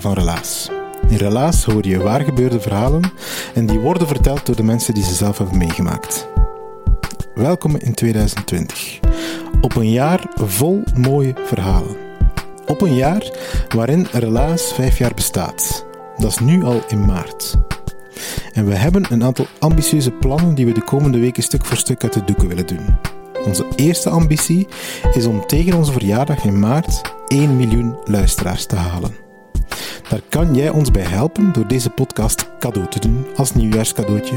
Van Relaas. In Relaas hoor je waar gebeurde verhalen en die worden verteld door de mensen die ze zelf hebben meegemaakt. Welkom in 2020. Op een jaar vol mooie verhalen. Op een jaar waarin Relaas vijf jaar bestaat. Dat is nu al in maart. En we hebben een aantal ambitieuze plannen die we de komende weken stuk voor stuk uit de doeken willen doen. Onze eerste ambitie is om tegen onze verjaardag in maart 1 miljoen luisteraars te halen. Daar kan jij ons bij helpen door deze podcast cadeau te doen als nieuwjaarscadeautje.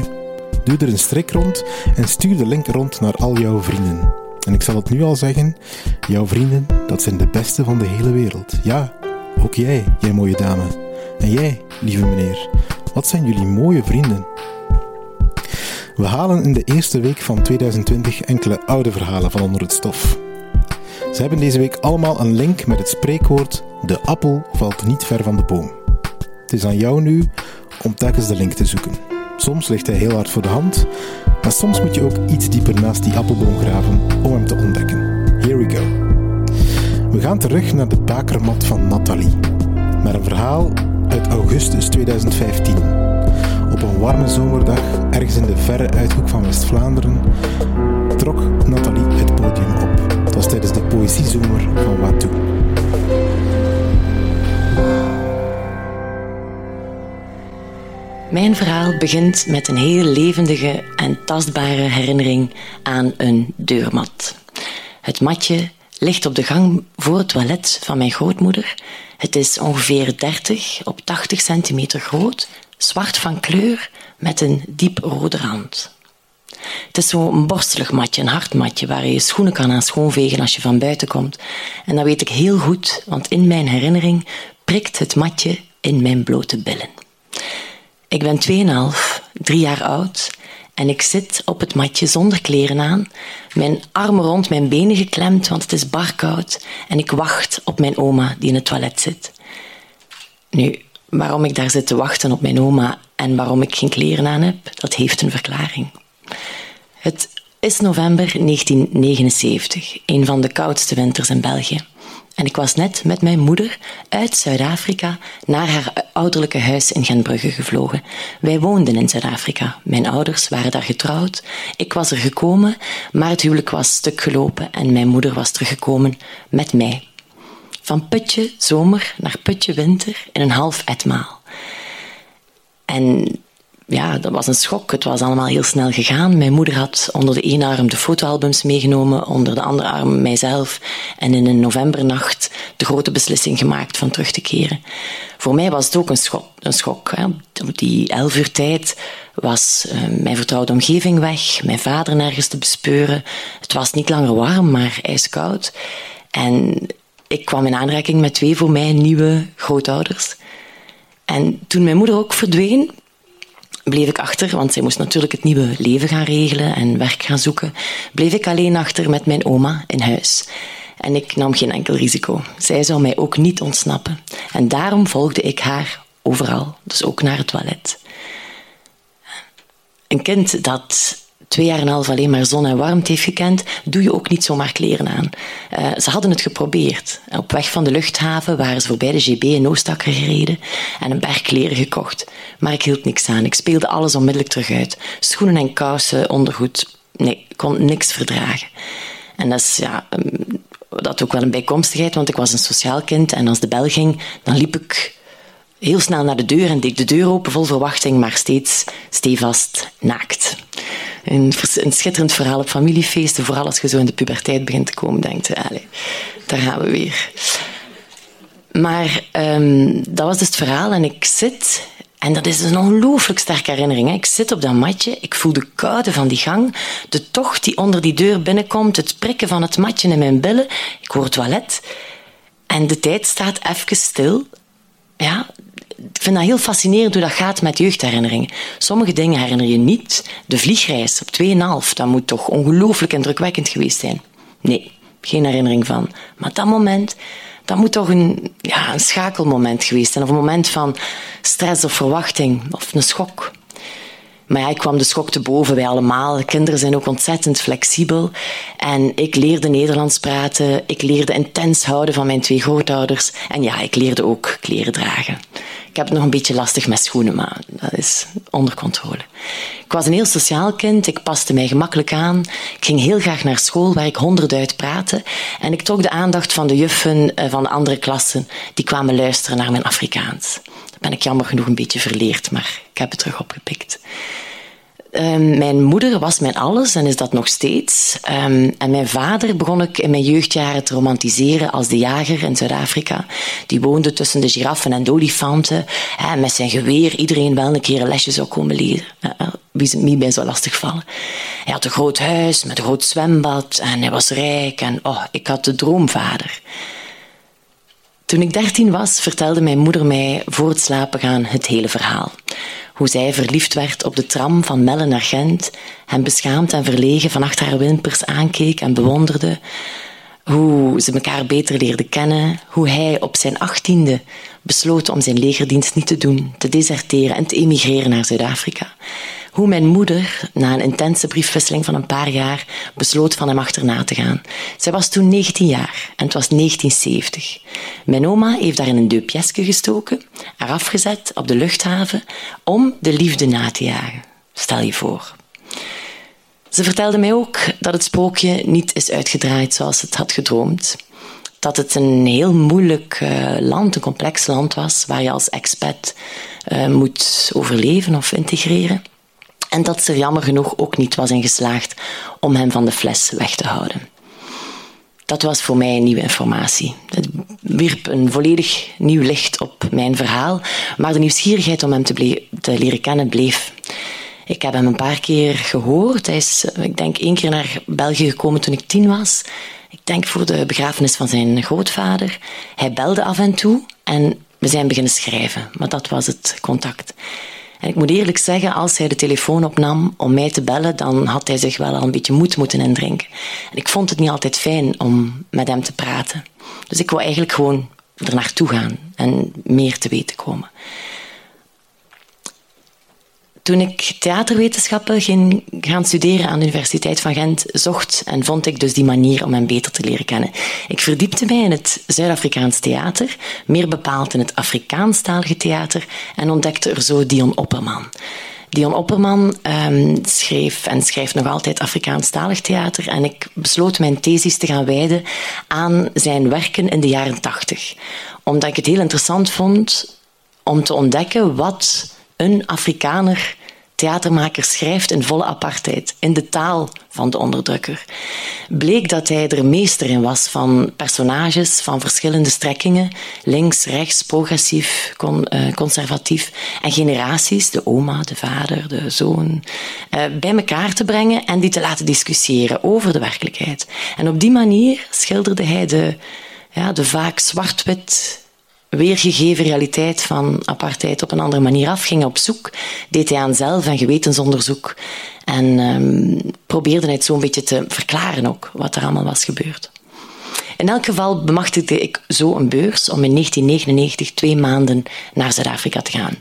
Doe er een strik rond en stuur de link rond naar al jouw vrienden. En ik zal het nu al zeggen, jouw vrienden, dat zijn de beste van de hele wereld. Ja, ook jij, jij mooie dame. En jij, lieve meneer, wat zijn jullie mooie vrienden? We halen in de eerste week van 2020 enkele oude verhalen van onder het stof. Ze hebben deze week allemaal een link met het spreekwoord: De appel valt niet ver van de boom. Het is aan jou nu om telkens de link te zoeken. Soms ligt hij heel hard voor de hand, maar soms moet je ook iets dieper naast die appelboom graven om hem te ontdekken. Here we go. We gaan terug naar de bakermat van Nathalie, met een verhaal uit augustus 2015. Op een warme zomerdag, ergens in de verre uithoek van West-Vlaanderen, trok Nathalie het podium op. Tijdens de poëziezomer van Watou. Mijn verhaal begint met een heel levendige en tastbare herinnering aan een deurmat. Het matje ligt op de gang voor het toilet van mijn grootmoeder. Het is ongeveer 30 op 80 centimeter groot, zwart van kleur met een diep rode rand. Het is zo'n borstelig matje, een hard matje, waar je je schoenen kan aan schoonvegen als je van buiten komt. En dat weet ik heel goed, want in mijn herinnering prikt het matje in mijn blote billen. Ik ben 2,5, drie jaar oud en ik zit op het matje zonder kleren aan, mijn armen rond mijn benen geklemd, want het is barkoud, en ik wacht op mijn oma die in het toilet zit. Nu, waarom ik daar zit te wachten op mijn oma en waarom ik geen kleren aan heb, dat heeft een verklaring. Het is november 1979, een van de koudste winters in België. En ik was net met mijn moeder uit Zuid-Afrika naar haar ouderlijke huis in Gentbrugge gevlogen. Wij woonden in Zuid-Afrika. Mijn ouders waren daar getrouwd. Ik was er gekomen, maar het huwelijk was stuk gelopen en mijn moeder was teruggekomen met mij. Van putje zomer naar putje winter in een half etmaal. En ja, dat was een schok. Het was allemaal heel snel gegaan. Mijn moeder had onder de ene arm de fotoalbums meegenomen, onder de andere arm mijzelf. En in een novembernacht de grote beslissing gemaakt van terug te keren. Voor mij was het ook een schok. Een schok. Op die elf uur tijd was uh, mijn vertrouwde omgeving weg, mijn vader nergens te bespeuren. Het was niet langer warm, maar ijskoud. En ik kwam in aanraking met twee voor mij nieuwe grootouders. En toen mijn moeder ook verdween, bleef ik achter, want zij moest natuurlijk het nieuwe leven gaan regelen en werk gaan zoeken. Bleef ik alleen achter met mijn oma in huis. En ik nam geen enkel risico. Zij zou mij ook niet ontsnappen. En daarom volgde ik haar overal, dus ook naar het toilet. Een kind dat twee jaar en een half alleen maar zon en warmte heeft gekend, doe je ook niet zomaar kleren aan. Uh, ze hadden het geprobeerd. Op weg van de luchthaven waren ze voorbij de GB in Oostakker gereden en een berg kleren gekocht. Maar ik hield niks aan. Ik speelde alles onmiddellijk terug uit. Schoenen en kousen, ondergoed. Nee, ik kon niks verdragen. En dat is ja, dat ook wel een bijkomstigheid, want ik was een sociaal kind en als de bel ging, dan liep ik heel snel naar de deur en deed de deur open vol verwachting, maar steeds stevast naakt. Een, schitterend verhaal op familiefeesten, vooral als je zo in de puberteit begint te komen, denkt allez, daar gaan we weer. Maar um, dat was dus het verhaal en ik zit en dat is een ongelooflijk sterke herinnering. Ik zit op dat matje, ik voel de koude van die gang, de tocht die onder die deur binnenkomt, het prikken van het matje in mijn billen. Ik hoor het toilet. En de tijd staat even stil. Ja, vind dat heel fascinerend hoe dat gaat met jeugdherinneringen. Sommige dingen herinner je niet. De vliegreis op 2,5, dat moet toch ongelooflijk indrukwekkend geweest zijn. Nee, geen herinnering van. Maar dat moment, dat moet toch een, ja, een schakelmoment geweest zijn. Of een moment van stress of verwachting of een schok. Maar ja, ik kwam de schok te boven, wij allemaal. Kinderen zijn ook ontzettend flexibel. En ik leerde Nederlands praten. Ik leerde intens houden van mijn twee grootouders. En ja, ik leerde ook kleren dragen. Ik heb het nog een beetje lastig met schoenen, maar dat is onder controle. Ik was een heel sociaal kind. Ik paste mij gemakkelijk aan. Ik ging heel graag naar school, waar ik honderd uit praatte. En ik trok de aandacht van de juffen eh, van de andere klassen. Die kwamen luisteren naar mijn Afrikaans. Ben ik jammer genoeg een beetje verleerd, maar ik heb het terug opgepikt. Um, mijn moeder was mijn alles en is dat nog steeds. Um, en mijn vader begon ik in mijn jeugdjaren te romantiseren als de jager in Zuid-Afrika. Die woonde tussen de giraffen en de olifanten. En met zijn geweer iedereen wel een keer een lesje zou komen leren. Wie ze niet bij zou lastigvallen. Hij had een groot huis met een groot zwembad en hij was rijk. En oh, ik had de droomvader. Toen ik dertien was, vertelde mijn moeder mij voor het slapen gaan het hele verhaal. Hoe zij verliefd werd op de tram van Melle naar Gent, hem beschaamd en verlegen van achter haar wimpers aankeek en bewonderde, hoe ze elkaar beter leerden kennen, hoe hij op zijn achttiende besloot om zijn legerdienst niet te doen, te deserteren en te emigreren naar Zuid-Afrika hoe mijn moeder, na een intense briefwisseling van een paar jaar, besloot van hem achterna te gaan. Zij was toen 19 jaar en het was 1970. Mijn oma heeft daar in een deupjeske gestoken, haar afgezet op de luchthaven om de liefde na te jagen. Stel je voor. Ze vertelde mij ook dat het sprookje niet is uitgedraaid zoals het had gedroomd. Dat het een heel moeilijk uh, land, een complex land was, waar je als expat uh, moet overleven of integreren. En dat ze er jammer genoeg ook niet was in geslaagd om hem van de fles weg te houden. Dat was voor mij nieuwe informatie. Het wierp een volledig nieuw licht op mijn verhaal, maar de nieuwsgierigheid om hem te, te leren kennen bleef. Ik heb hem een paar keer gehoord. Hij is, ik denk, één keer naar België gekomen toen ik tien was. Ik denk voor de begrafenis van zijn grootvader. Hij belde af en toe en we zijn beginnen schrijven, maar dat was het contact. En ik moet eerlijk zeggen, als hij de telefoon opnam om mij te bellen, dan had hij zich wel al een beetje moed moeten indrinken. En ik vond het niet altijd fijn om met hem te praten. Dus ik wou eigenlijk gewoon er naartoe gaan en meer te weten komen. Toen ik theaterwetenschappen ging gaan studeren aan de Universiteit van Gent, zocht en vond ik dus die manier om hem beter te leren kennen. Ik verdiepte mij in het Zuid-Afrikaans theater, meer bepaald in het Afrikaanstalige theater, en ontdekte er zo Dion Opperman. Dion Opperman um, schreef en schrijft nog altijd Afrikaanstalig theater en ik besloot mijn thesis te gaan wijden aan zijn werken in de jaren tachtig. Omdat ik het heel interessant vond om te ontdekken wat een Afrikaner theatermaker schrijft in volle apartheid, in de taal van de onderdrukker. Bleek dat hij er meester in was van personages van verschillende strekkingen, links, rechts, progressief, uh, conservatief, en generaties, de oma, de vader, de zoon, uh, bij elkaar te brengen en die te laten discussiëren over de werkelijkheid. En op die manier schilderde hij de, ja, de vaak zwart-wit weergegeven realiteit van apartheid op een andere manier af, ging op zoek, deed hij aan zelf- en gewetensonderzoek en um, probeerde het zo een beetje te verklaren ook, wat er allemaal was gebeurd. In elk geval bemachtigde ik zo een beurs om in 1999 twee maanden naar Zuid-Afrika te gaan.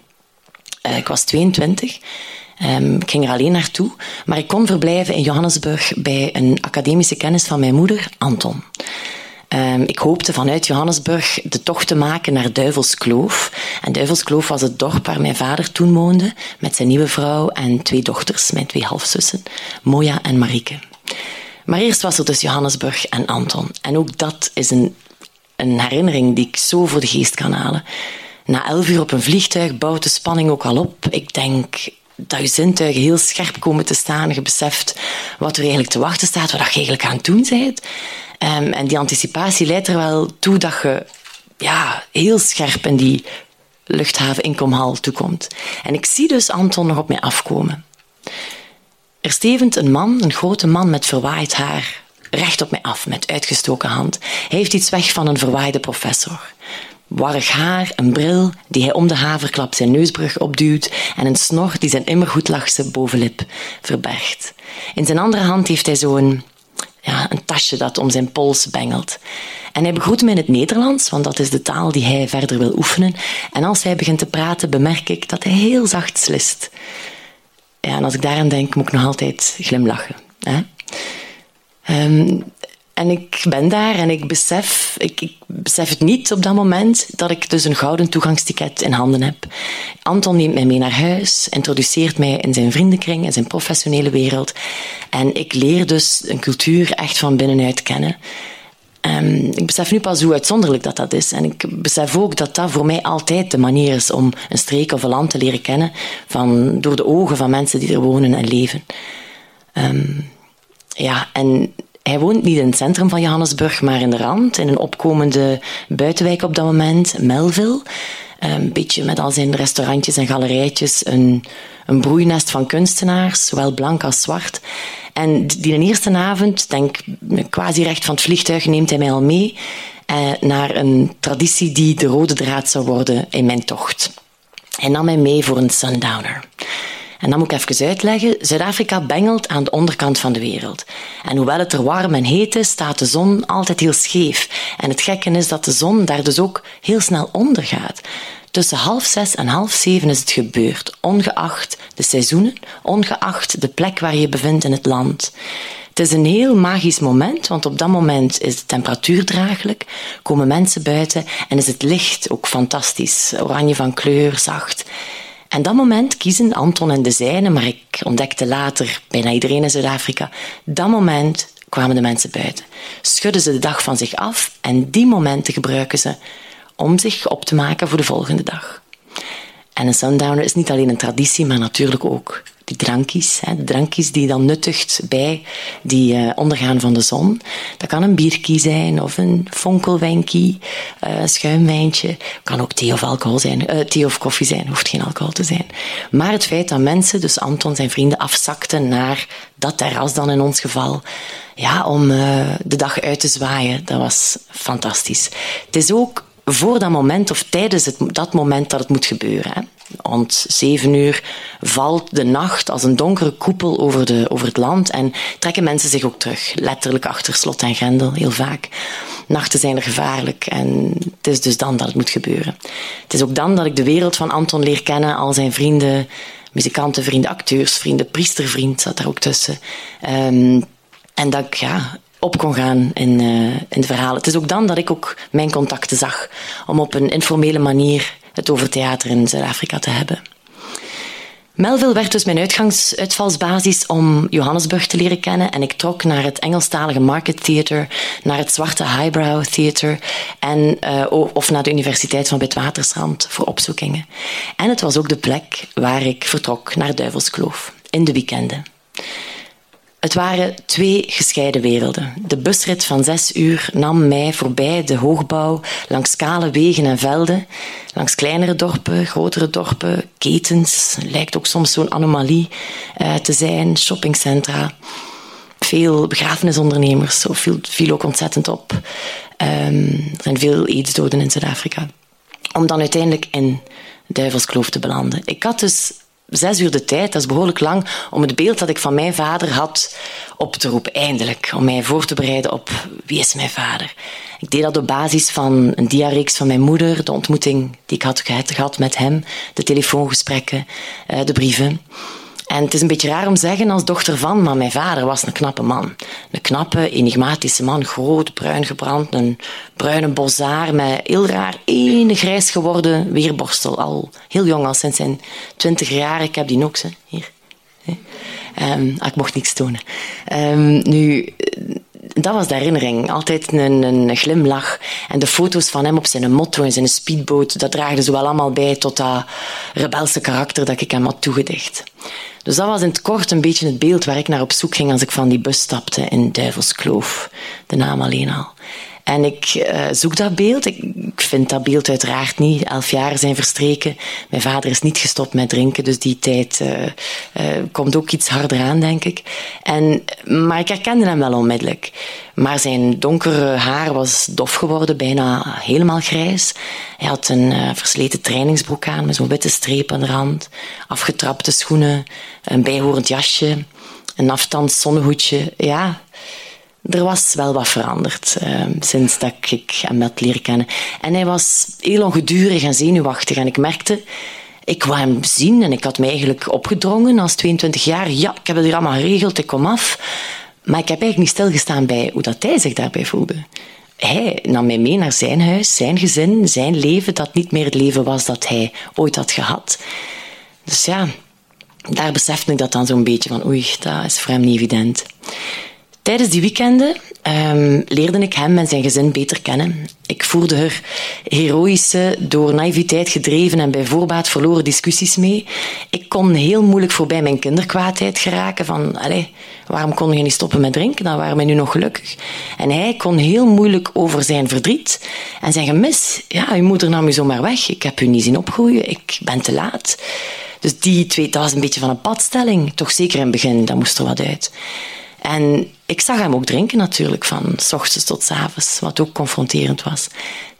Uh, ik was 22 Um, ik ging er alleen naartoe, maar ik kon verblijven in Johannesburg bij een academische kennis van mijn moeder, Anton. Um, ik hoopte vanuit Johannesburg de tocht te maken naar Duivelskloof. En Duivelskloof was het dorp waar mijn vader toen woonde, met zijn nieuwe vrouw en twee dochters, mijn twee halfzussen, Moja en Marieke. Maar eerst was er dus Johannesburg en Anton. En ook dat is een, een herinnering die ik zo voor de geest kan halen. Na elf uur op een vliegtuig bouwt de spanning ook al op. Ik denk, dat je zintuigen heel scherp komen te staan. Je beseft wat er eigenlijk te wachten staat, wat je eigenlijk aan het doen bent. Um, en die anticipatie leidt er wel toe dat je ja, heel scherp in die luchthaven inkomhal toekomt. En ik zie dus Anton nog op mij afkomen. Er stevend een man, een grote man met verwaaid haar, recht op mij af met uitgestoken hand. Hij heeft iets weg van een verwaaide professor. Warrig haar, een bril die hij om de haverklap zijn neusbrug opduwt en een snor die zijn immer goed lachse bovenlip verbergt. In zijn andere hand heeft hij zo'n ja, een tasje dat om zijn pols bengelt. En hij begroet me in het Nederlands, want dat is de taal die hij verder wil oefenen. En als hij begint te praten, bemerk ik dat hij heel zacht slist. Ja, en als ik daaraan denk, moet ik nog altijd glimlachen. Hè? Um, en ik ben daar en ik besef, ik, ik, besef het niet op dat moment, dat ik dus een gouden toegangsticket in handen heb. Anton neemt mij mee naar huis, introduceert mij in zijn vriendenkring, in zijn professionele wereld. En ik leer dus een cultuur echt van binnenuit kennen. Um, ik besef nu pas hoe uitzonderlijk dat dat is. En ik besef ook dat dat voor mij altijd de manier is om een streek of een land te leren kennen van, door de ogen van mensen die er wonen en leven. Um, ja, en hij woont niet in het centrum van Johannesburg, maar in de rand, in een opkomende buitenwijk op dat moment, Melville. Een beetje met al zijn restaurantjes en galerijtjes, een, een broeinest van kunstenaars, zowel blank als zwart. En die eerste avond, denk quasi recht van het vliegtuig, neemt hij mij al mee eh, naar een traditie die de rode draad zou worden in mijn tocht. Hij nam mij mee voor een sundowner. En dan moet ik even uitleggen. Zuid-Afrika bengelt aan de onderkant van de wereld. En hoewel het er warm en heet is, staat de zon altijd heel scheef. En het gekke is dat de zon daar dus ook heel snel ondergaat. Tussen half zes en half zeven is het gebeurd, ongeacht de seizoenen, ongeacht de plek waar je je bevindt in het land. Het is een heel magisch moment, want op dat moment is de temperatuur draaglijk, komen mensen buiten en is het licht ook fantastisch, oranje van kleur, zacht. En dat moment kiezen Anton en de zijnen, maar ik ontdekte later bijna iedereen in Zuid-Afrika, dat moment kwamen de mensen buiten. Schudden ze de dag van zich af en die momenten gebruiken ze om zich op te maken voor de volgende dag. En een sundowner is niet alleen een traditie, maar natuurlijk ook die drankjes. Hè, de drankjes die dan nuttigt bij die uh, ondergaan van de zon. Dat kan een bierkie zijn of een fonkelwijnkie, uh, een schuimwijntje. Kan ook thee of alcohol zijn, uh, thee of koffie zijn, hoeft geen alcohol te zijn. Maar het feit dat mensen, dus Anton zijn vrienden, afzakten naar dat terras dan in ons geval, ja, om de dag uit te zwaaien, dat was fantastisch. Het is ook voor dat moment of tijdens het, dat moment dat het moet gebeuren. Hè. Rond zeven uur valt de nacht als een donkere koepel over, de, over het land en trekken mensen zich ook terug. Letterlijk achter slot en grendel, heel vaak. Nachten zijn er gevaarlijk en het is dus dan dat het moet gebeuren. Het is ook dan dat ik de wereld van Anton leer kennen, al zijn vrienden, muzikanten, vrienden, acteurs, vrienden, priestervriend zat daar ook tussen. Um, en dat ik ja, op kon gaan in, uh, in de verhalen. Het is ook dan dat ik ook mijn contacten zag om op een informele manier het over theater in Zuid-Afrika te hebben. Melville werd dus mijn uitgangs uitvalsbasis om Johannesburg te leren kennen en ik trok naar het Engelstalige Market Theatre, naar het Zwarte Highbrow Theatre en, uh, of naar de Universiteit van Witwatersrand voor opzoekingen. En het was ook de plek waar ik vertrok naar Duivelskloof in de weekenden. Het waren twee gescheiden werelden. De busrit van zes uur nam mij voorbij de hoogbouw langs kale wegen en velden, langs kleinere dorpen, grotere dorpen, ketens, lijkt ook soms zo'n anomalie uh, te zijn, shoppingcentra. Veel begrafenisondernemers, zo viel, viel ook ontzettend op. Um, er zijn veel aidsdoden in Zuid-Afrika. Om dan uiteindelijk in Duivelskloof te belanden. Ik had dus zes uur de tijd, dat is behoorlijk lang, om het beeld dat ik van mijn vader had op te roepen, eindelijk. Om mij voor te bereiden op wie is mijn vader. Ik deed dat op basis van een diareeks van mijn moeder, de ontmoeting die ik had gehad met hem, de telefoongesprekken, eh, de brieven. En het is een beetje raar om te zeggen als dochter van, maar mijn vader was een knappe man. Een knappe, enigmatische man, groot, bruin gebrand, een bruine bossaar met heel raar ene grijs geworden weerborstel. Al heel jong, al sinds zijn twintig jaar. Ik heb die nog, hier. Um, ik mocht niks tonen. Um, nu, dat was de herinnering. Altijd een, een, glimlach. En de foto's van hem op zijn motto en zijn speedboot, dat draagde zo wel allemaal bij tot dat rebelse karakter dat ik hem had toegedicht. Dus dat was in het kort een beetje het beeld waar ik naar op zoek ging als ik van die bus stapte in Duivelskloof. De naam alleen al. En ik uh, zoek dat beeld. Ik vind dat beeld uiteraard niet. Elf jaar zijn verstreken. Mijn vader is niet gestopt met drinken, dus die tijd uh, komt ook iets harder aan, denk ik. En, maar ik herkende hem wel onmiddellijk. Maar zijn donkere haar was dof geworden, bijna helemaal grijs. Hij had een versleten trainingsbroek aan met zo'n witte streep aan de rand, afgetrapte schoenen, een bijhorend jasje, een afstands zonnehoedje. Ja, er was wel wat veranderd uh, sinds dat ik hem had leren kennen. En hij was heel ongedurig en zenuwachtig. En ik merkte, ik wou hem zien en ik had me eigenlijk opgedrongen als 22 jaar. Ja, ik heb het hier allemaal geregeld, ik kom af. Maar ik heb eigenlijk niet stilgestaan bij hoe dat hij zich daarbij voelde. Hij nam mij mee naar zijn huis, zijn gezin, zijn leven, dat niet meer het leven was dat hij ooit had gehad. Dus ja, daar besefte ik dat dan zo'n beetje van oei, dat is voor hem niet evident. Tijdens die weekenden um, leerde ik hem en zijn gezin beter kennen. Ik voerde er heroïsche, door naïviteit gedreven en bij voorbaat verloren discussies mee. Ik kon heel moeilijk voorbij mijn kinderkwaadheid geraken van, allez, waarom kon je niet stoppen met drinken? Dan waren we nu nog gelukkig. En hij kon heel moeilijk over zijn verdriet en zijn gemis. Ja, uw moeder nam u zomaar weg. Ik heb u niet zien opgroeien. Ik ben te laat. Dus die twee, dat was een beetje van een padstelling. Toch zeker in het begin, dat moest er wat uit. En ik zag hem ook drinken natuurlijk, van s ochtends tot s avonds, wat ook confronterend was.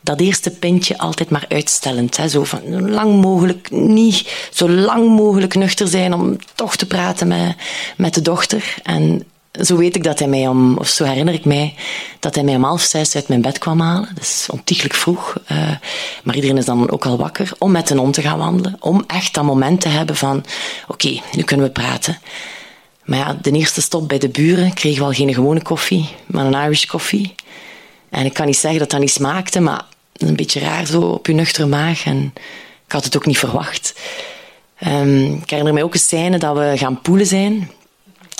Dat eerste pintje altijd maar uitstellend. Hè, zo van lang mogelijk niet, zo lang mogelijk nuchter zijn om toch te praten met, met de dochter. En zo weet ik dat hij mij om, of zo herinner ik mij, dat hij mij om half zes uit mijn bed kwam halen. Dat is ontiegelijk vroeg. Uh, maar iedereen is dan ook al wakker om met een hond te gaan wandelen. Om echt dat moment te hebben van, oké, nu kunnen we praten. Maar ja, de eerste stop bij de buren kregen we al geen gewone koffie, maar een Irish koffie. En ik kan niet zeggen dat dat niet smaakte, maar een beetje raar zo op je nuchtere maag. En ik had het ook niet verwacht. Um, ik herinner mij ook een scène dat we gaan poelen zijn.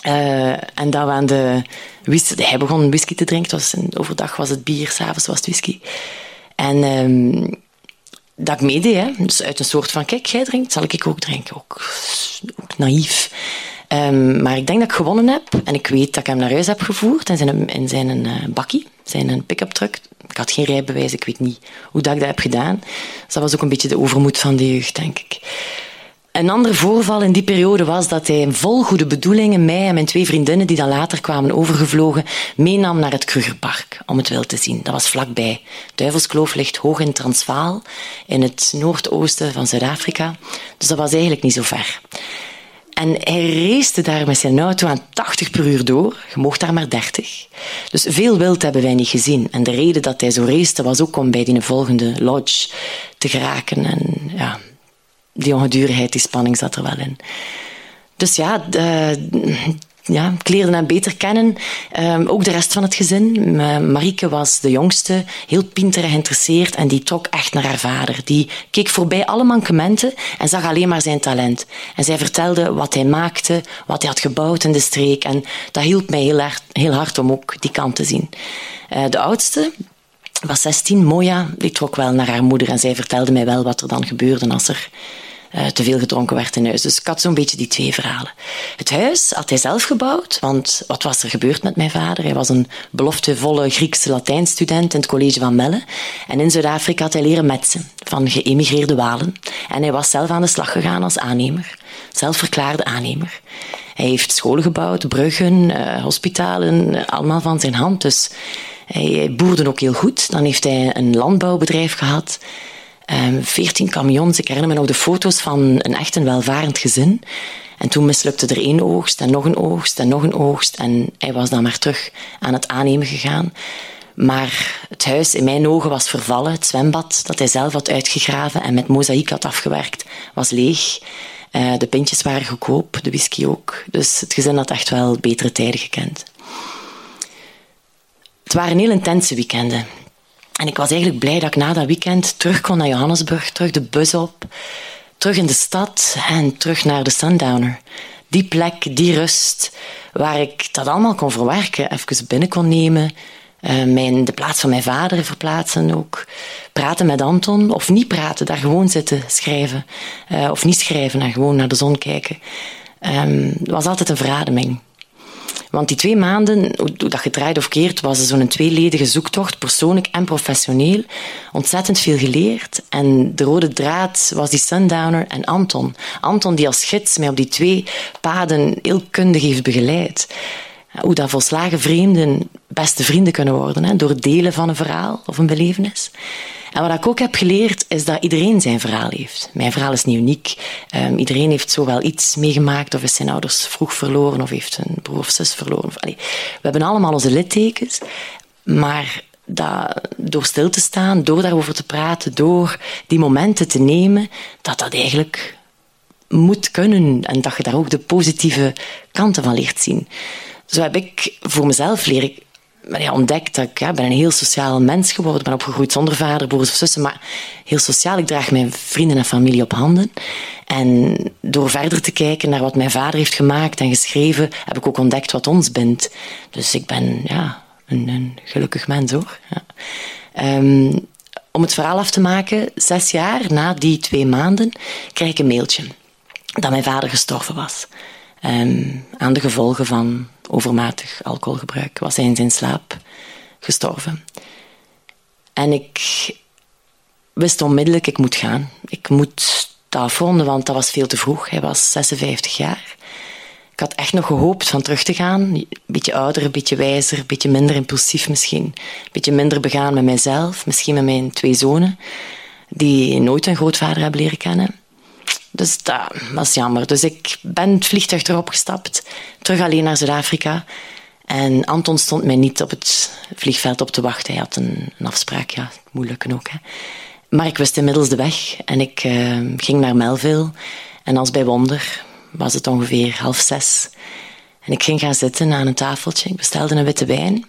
Uh, en dat we aan de whisky... Hij begon whisky te drinken. Overdag was het bier, s'avonds was het whisky. En um, dat ik meedeed. Hè. Dus uit een soort van, kijk, jij drinkt, zal ik ook drinken. Ook, ook naïef. Um, maar ik denk dat ik gewonnen heb. En ik weet dat ik hem naar huis heb gevoerd in zijn, in zijn uh, bakkie, zijn pick-up truck. Ik had geen rijbewijs, ik weet niet hoe dat ik dat heb gedaan. Dus dat was ook een beetje de overmoed van de jeugd, denk ik. Een ander voorval in die periode was dat hij vol goede bedoelingen mij en mijn twee vriendinnen, die dan later kwamen overgevlogen, meenam naar het Krugerpark om het wel te zien. Dat was vlakbij. Duivelskloof ligt hoog in Transvaal, in het noordoosten van Zuid-Afrika. Dus dat was eigenlijk niet zo ver. En hij race daar met zijn auto aan 80 per uur door. Je mocht daar maar 30. Dus veel wild hebben wij niet gezien. En de reden dat hij zo race was ook om bij die volgende lodge te geraken. En ja, die ongedurigheid, die spanning zat er wel in. Dus ja, de, ja, ik leerde hem beter kennen. Um, ook de rest van het gezin. Marieke was de jongste, heel pinter en geïnteresseerd en die trok echt naar haar vader. Die keek voorbij alle mankementen en zag alleen maar zijn talent. En zij vertelde wat hij maakte, wat hij had gebouwd in de streek. En dat hielp mij heel hard, heel hard om ook die kant te zien. Uh, de oudste, was 16, Moja, die trok wel naar haar moeder en zij vertelde mij wel wat er dan gebeurde als er uh, te veel gedronken werd in huis. Dus ik had zo'n beetje die twee verhalen. Het huis had hij zelf gebouwd, want wat was er gebeurd met mijn vader? Hij was een beloftevolle Griekse Latijnstudent in het college van Melle. En in Zuid-Afrika had hij leren metsen van geëmigreerde Walen. En hij was zelf aan de slag gegaan als aannemer. Zelfverklaarde aannemer. Hij heeft scholen gebouwd, bruggen, uh, hospitalen, uh, allemaal van zijn hand. Dus hij boerde ook heel goed. Dan heeft hij een landbouwbedrijf gehad. Um, 14 camions. Ik herinner me nog de foto's van een echt een welvarend gezin. En toen mislukte er één oogst en nog een oogst en nog een oogst. En hij was dan maar terug aan het aannemen gegaan. Maar het huis in mijn ogen was vervallen. Het zwembad dat hij zelf had uitgegraven en met mozaïek had afgewerkt, was leeg. Uh, de pintjes waren goedkoop, de whisky ook. Dus het gezin had echt wel betere tijden gekend. Het waren heel intense weekenden. En ik was eigenlijk blij dat ik na dat weekend terug kon naar Johannesburg, terug de bus op, terug in de stad en terug naar de Sundowner. Die plek, die rust, waar ik dat allemaal kon verwerken, even binnen kon nemen, uh, mijn, de plaats van mijn vader verplaatsen ook. Praten met Anton, of niet praten, daar gewoon zitten schrijven. Uh, of niet schrijven en gewoon naar de zon kijken. um, was altijd een verademing. Want die twee maanden, hoe dat gedraaid of keert, was zo'n tweeledige zoektocht, persoonlijk en professioneel. Ontzettend veel geleerd. En de rode draad was die Sundowner en Anton. Anton die als gids mij op die twee paden heel kundig heeft begeleid. Hoe dat volslagen vreemden beste vrienden kunnen worden, hè, door delen van een verhaal of een belevenis. En wat ik ook heb geleerd, is dat iedereen zijn verhaal heeft. Mijn verhaal is niet uniek. Um, iedereen heeft zo wel iets meegemaakt, of is zijn ouders vroeg verloren, of heeft een broer of zus verloren. We hebben allemaal onze littekens, maar dat, door stil te staan, door daarover te praten, door die momenten te nemen, dat dat eigenlijk moet kunnen en dat je daar ook de positieve kanten van leert zien. Zo heb ik voor mezelf leren ja, ontdekt dat ik ja, ben een heel sociaal mens geworden. ben opgegroeid zonder vader, broers of zussen, maar heel sociaal. Ik draag mijn vrienden en familie op handen. En door verder te kijken naar wat mijn vader heeft gemaakt en geschreven, heb ik ook ontdekt wat ons bindt. Dus ik ben ja, een, gelukkig mens hoor. Ja. Um, om het verhaal af te maken, zes jaar na die twee maanden krijg ik een mailtje dat mijn vader gestorven was. Um, aan de gevolgen van overmatig alcoholgebruik was hij in zijn slaap gestorven. En ik wist onmiddellijk, ik moet gaan. Ik moet dat afronden, want dat was veel te vroeg. Hij was 56 jaar. Ik had echt nog gehoopt van terug te gaan. Een beetje ouder, een beetje wijzer, een beetje minder impulsief misschien. Een beetje minder begaan met mijzelf, misschien met mijn twee zonen, die nooit een grootvader hebben leren kennen. Dus dat was jammer. Dus ik ben het vliegtuig erop gestapt, terug alleen naar Zuid-Afrika. En Anton stond mij niet op het vliegveld op te wachten. Hij had een, afspraak, ja, moeilijk ook. Hè. Maar ik wist inmiddels de weg en ik uh, ging naar Melville. En als bij wonder was het ongeveer half zes. En ik ging gaan zitten aan een tafeltje. Ik bestelde een witte wijn.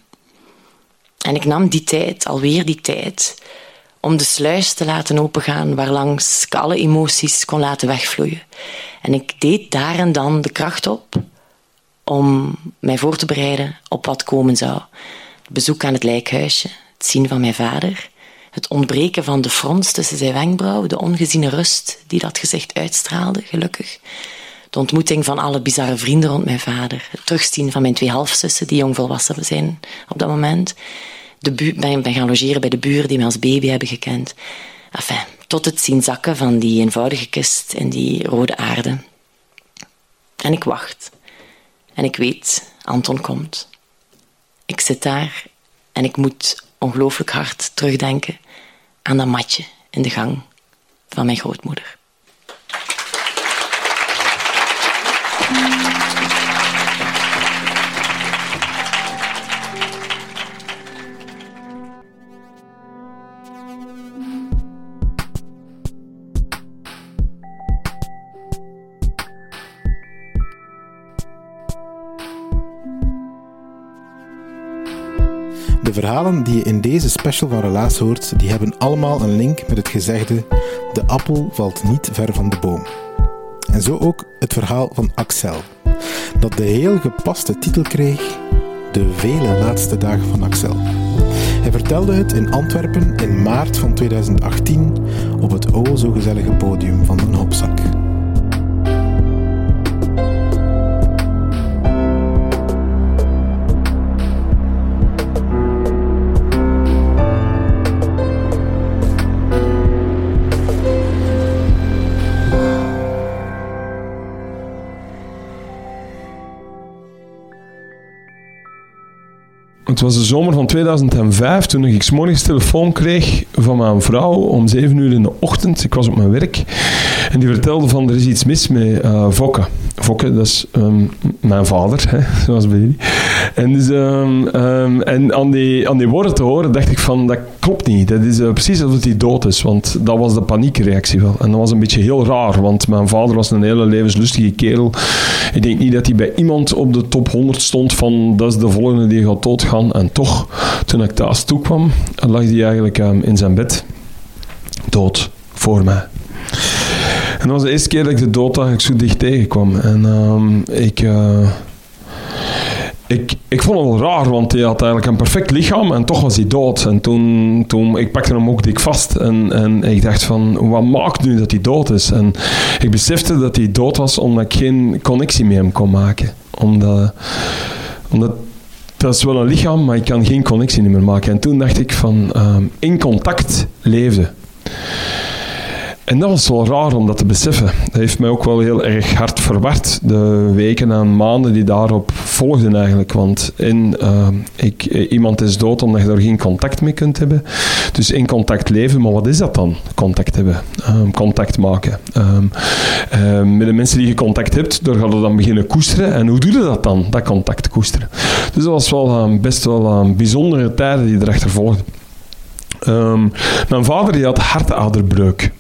En ik nam die tijd, alweer die tijd, om de sluis te laten opengaan waarlangs ik alle emoties kon laten wegvloeien. En ik deed daar en dan de kracht op om mij voor te bereiden op wat komen zou. Het bezoek aan het lijkhuisje, het zien van mijn vader, het ontbreken van de frons tussen zijn wenkbrauwen, de ongeziene rust die dat gezicht uitstraalde, gelukkig. De ontmoeting van alle bizarre vrienden rond mijn vader, het terugzien van mijn twee halfzussen die jong volwassen zijn op dat moment de ben, ben gaan logeren bij de buren die mij als baby hebben gekend. Enfin, tot het zien zakken van die eenvoudige kist in die rode aarde. En ik wacht. En ik weet, Anton komt. Ik zit daar en ik moet ongelooflijk hard terugdenken aan dat matje in de gang van mijn grootmoeder. De verhalen die je in deze special van Relaas hoort, die hebben allemaal een link met het gezegde de appel valt niet ver van de boom. En zo ook het verhaal van Axel, dat de heel gepaste titel kreeg De vele laatste dagen van Axel. Hij vertelde het in Antwerpen in maart van 2018 op het o zo gezellige podium van een Hopzak. Het was de zomer van 2005 toen ik s morgens telefoon kreeg van mijn vrouw om 7 uur in de ochtend. Ik was op mijn werk en die vertelde van er is iets mis met uh, Fokke. Fokke, dat is um, mijn vader, hè, zoals bij jullie. En, dus, um, um, en aan, die, aan die woorden te horen dacht ik van dat klopt niet. Dat is uh, precies alsof hij dood is, want dat was de paniekreactie wel. En dat was een beetje heel raar, want mijn vader was een hele levenslustige kerel. Ik denk niet dat hij bij iemand op de top 100 stond van dat is de volgende die gaat doodgaan. En toch, toen ik thuis toekwam, lag hij eigenlijk um, in zijn bed dood voor mij. En dat was de eerste keer dat ik de dood eigenlijk zo dicht tegenkwam. En ik... Uh, ik, ik vond het wel raar, want hij had eigenlijk een perfect lichaam en toch was hij dood. En toen, toen ik pakte hem ook dik vast en, en ik dacht van, wat maakt nu dat hij dood is? En ik besefte dat hij dood was omdat ik geen connectie met hem kon maken. Omdat, omdat dat is wel een lichaam, maar ik kan geen connectie meer maken. En toen dacht ik van, ehm, in contact leefde. En dat was wel raar om dat te beseffen. Dat heeft mij ook wel heel erg hard verward, de weken en maanden die daarop volgden eigenlijk. Want in, uh, ik, iemand is dood omdat je daar geen contact mee kunt hebben. Dus in contact leven, maar wat is dat dan? Contact hebben, um, contact maken. Um, um, met de mensen die je contact hebt, daar gaat je dan beginnen koesteren. En hoe doe je dat dan, dat contact koesteren? Dus dat was wel best wel bijzondere tijden die erachter volgden. mijn vader die had hartaderbreuk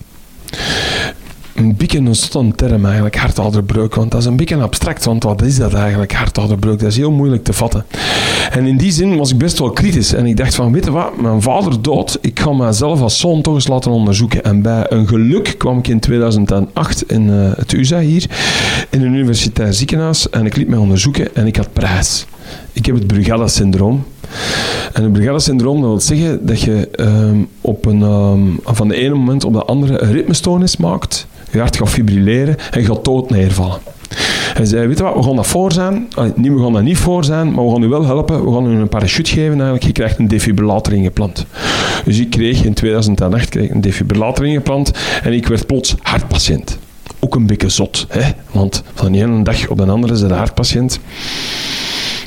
een beetje een stomme term eigenlijk, hartouderbreuk. Want dat is een beetje abstract, want wat is dat eigenlijk, hartouderbreuk? Dat is heel moeilijk te vatten. En in die zin was ik best wel kritisch. En ik dacht van, weet je wat, mijn vader dood, ik ga mezelf als zoon toch eens laten onderzoeken. En bij een geluk kwam ik in 2008 in uh, het USA hier, in een universitair ziekenhuis. En ik liet mij onderzoeken en ik had prijs. Ik heb het Brugada-syndroom. En het Brugada-syndroom, dat wil zeggen dat je um, op een, um, van de ene moment op de andere een ritmestoornis maakt, je hart gaat fibrilleren en je gaat dood neervallen. En zei, weet wat, we gaan dat voor zijn. niet, we gaan dat niet voor zijn, maar we gaan u wel helpen. We gaan u een parachute geven eigenlijk. Je krijgt een defibrillator ingeplant. Dus ik kreeg in 2008 kreeg een defibrillator ingeplant en ik werd plots hartpatiënt. Ook een beetje zot, hè? want van de ene dag op de andere is het hartpatiënt.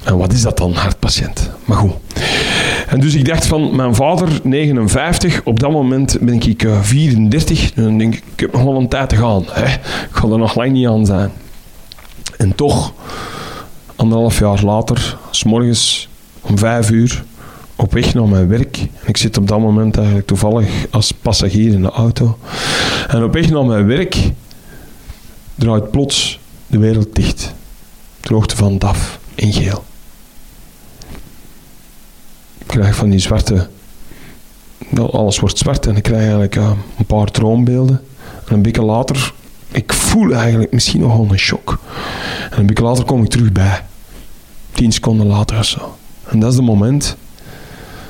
En wat is dat dan, hartpatiënt? Maar goed. En dus ik dacht van, mijn vader, 59, op dat moment ben ik 34. Eh, dan denk ik, ik heb nog wel een tijd te gaan. Hè? Ik ga er nog lang niet aan zijn. En toch, anderhalf jaar later, s morgens om vijf uur, op weg naar mijn werk. En ik zit op dat moment eigenlijk toevallig als passagier in de auto. En op weg naar mijn werk draait plots de wereld dicht. Droogte van DAF in geel krijg van die zwarte... Alles wordt zwart en ik krijg eigenlijk uh, een paar droombeelden. En een beetje later, ik voel eigenlijk misschien nog wel een shock. En een beetje later kom ik terug bij. Tien seconden later of zo. En dat is het moment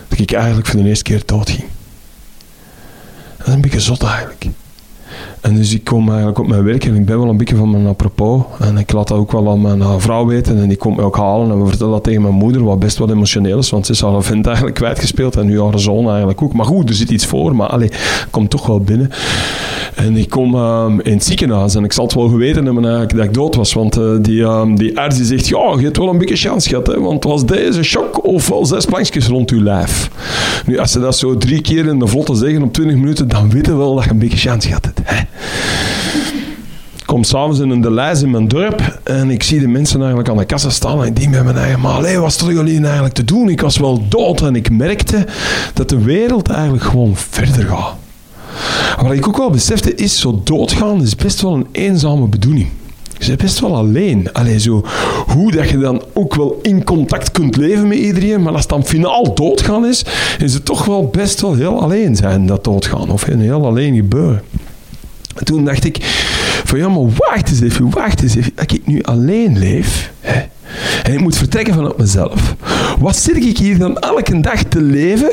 dat ik eigenlijk voor de eerste keer dood ging. Dat is een beetje zot eigenlijk. En dus ik kom eigenlijk op mijn werk en ik ben wel een beetje van mijn apropos. En ik laat dat ook wel aan mijn uh, vrouw weten en die komt me ook halen. En we vertellen dat tegen mijn moeder, wat best wel emotioneel is, want ze is haar vent eigenlijk kwijtgespeeld en nu haar zoon eigenlijk ook. Maar goed, er zit iets voor, maar allee, komt toch wel binnen. En ik kom uh, in het ziekenhuis en ik zal het wel geweten hebben eigenlijk dat ik dood was, want uh, die, uh, die arts die zegt, ja, je hebt wel een beetje kans gehad, hè, want was deze shock of wel zes plankjes rond je lijf. Nu, als ze dat zo drie keer in de vlotte zeggen op 20 minuten, dan weten we wel dat je een beetje kans gehad hebt. Hè? Kom s'avonds in een lijst in mijn dorp en ik zie de mensen eigenlijk aan de kassa staan en ik bij mijn eigen, maar allee, wat stonden jullie eigenlijk te doen? Ik was wel dood en ik merkte dat de wereld eigenlijk gewoon verder gaat. Wat ik ook wel besefte is, zo doodgaan is best wel een eenzame bedoeling. Je bent best wel alleen. Allee, zo, hoe dat je dan ook wel in contact kunt leven met iedereen, maar als het dan finaal doodgaan is, is het toch wel best wel heel alleen zijn, dat doodgaan. Of heel alleen gebeuren. En toen dacht ik van ja, maar wacht eens even, wacht eens even. Dat ik nu alleen leef hè, en ik moet vertrekken vanuit mezelf. Wat zit ik hier dan elke dag te leven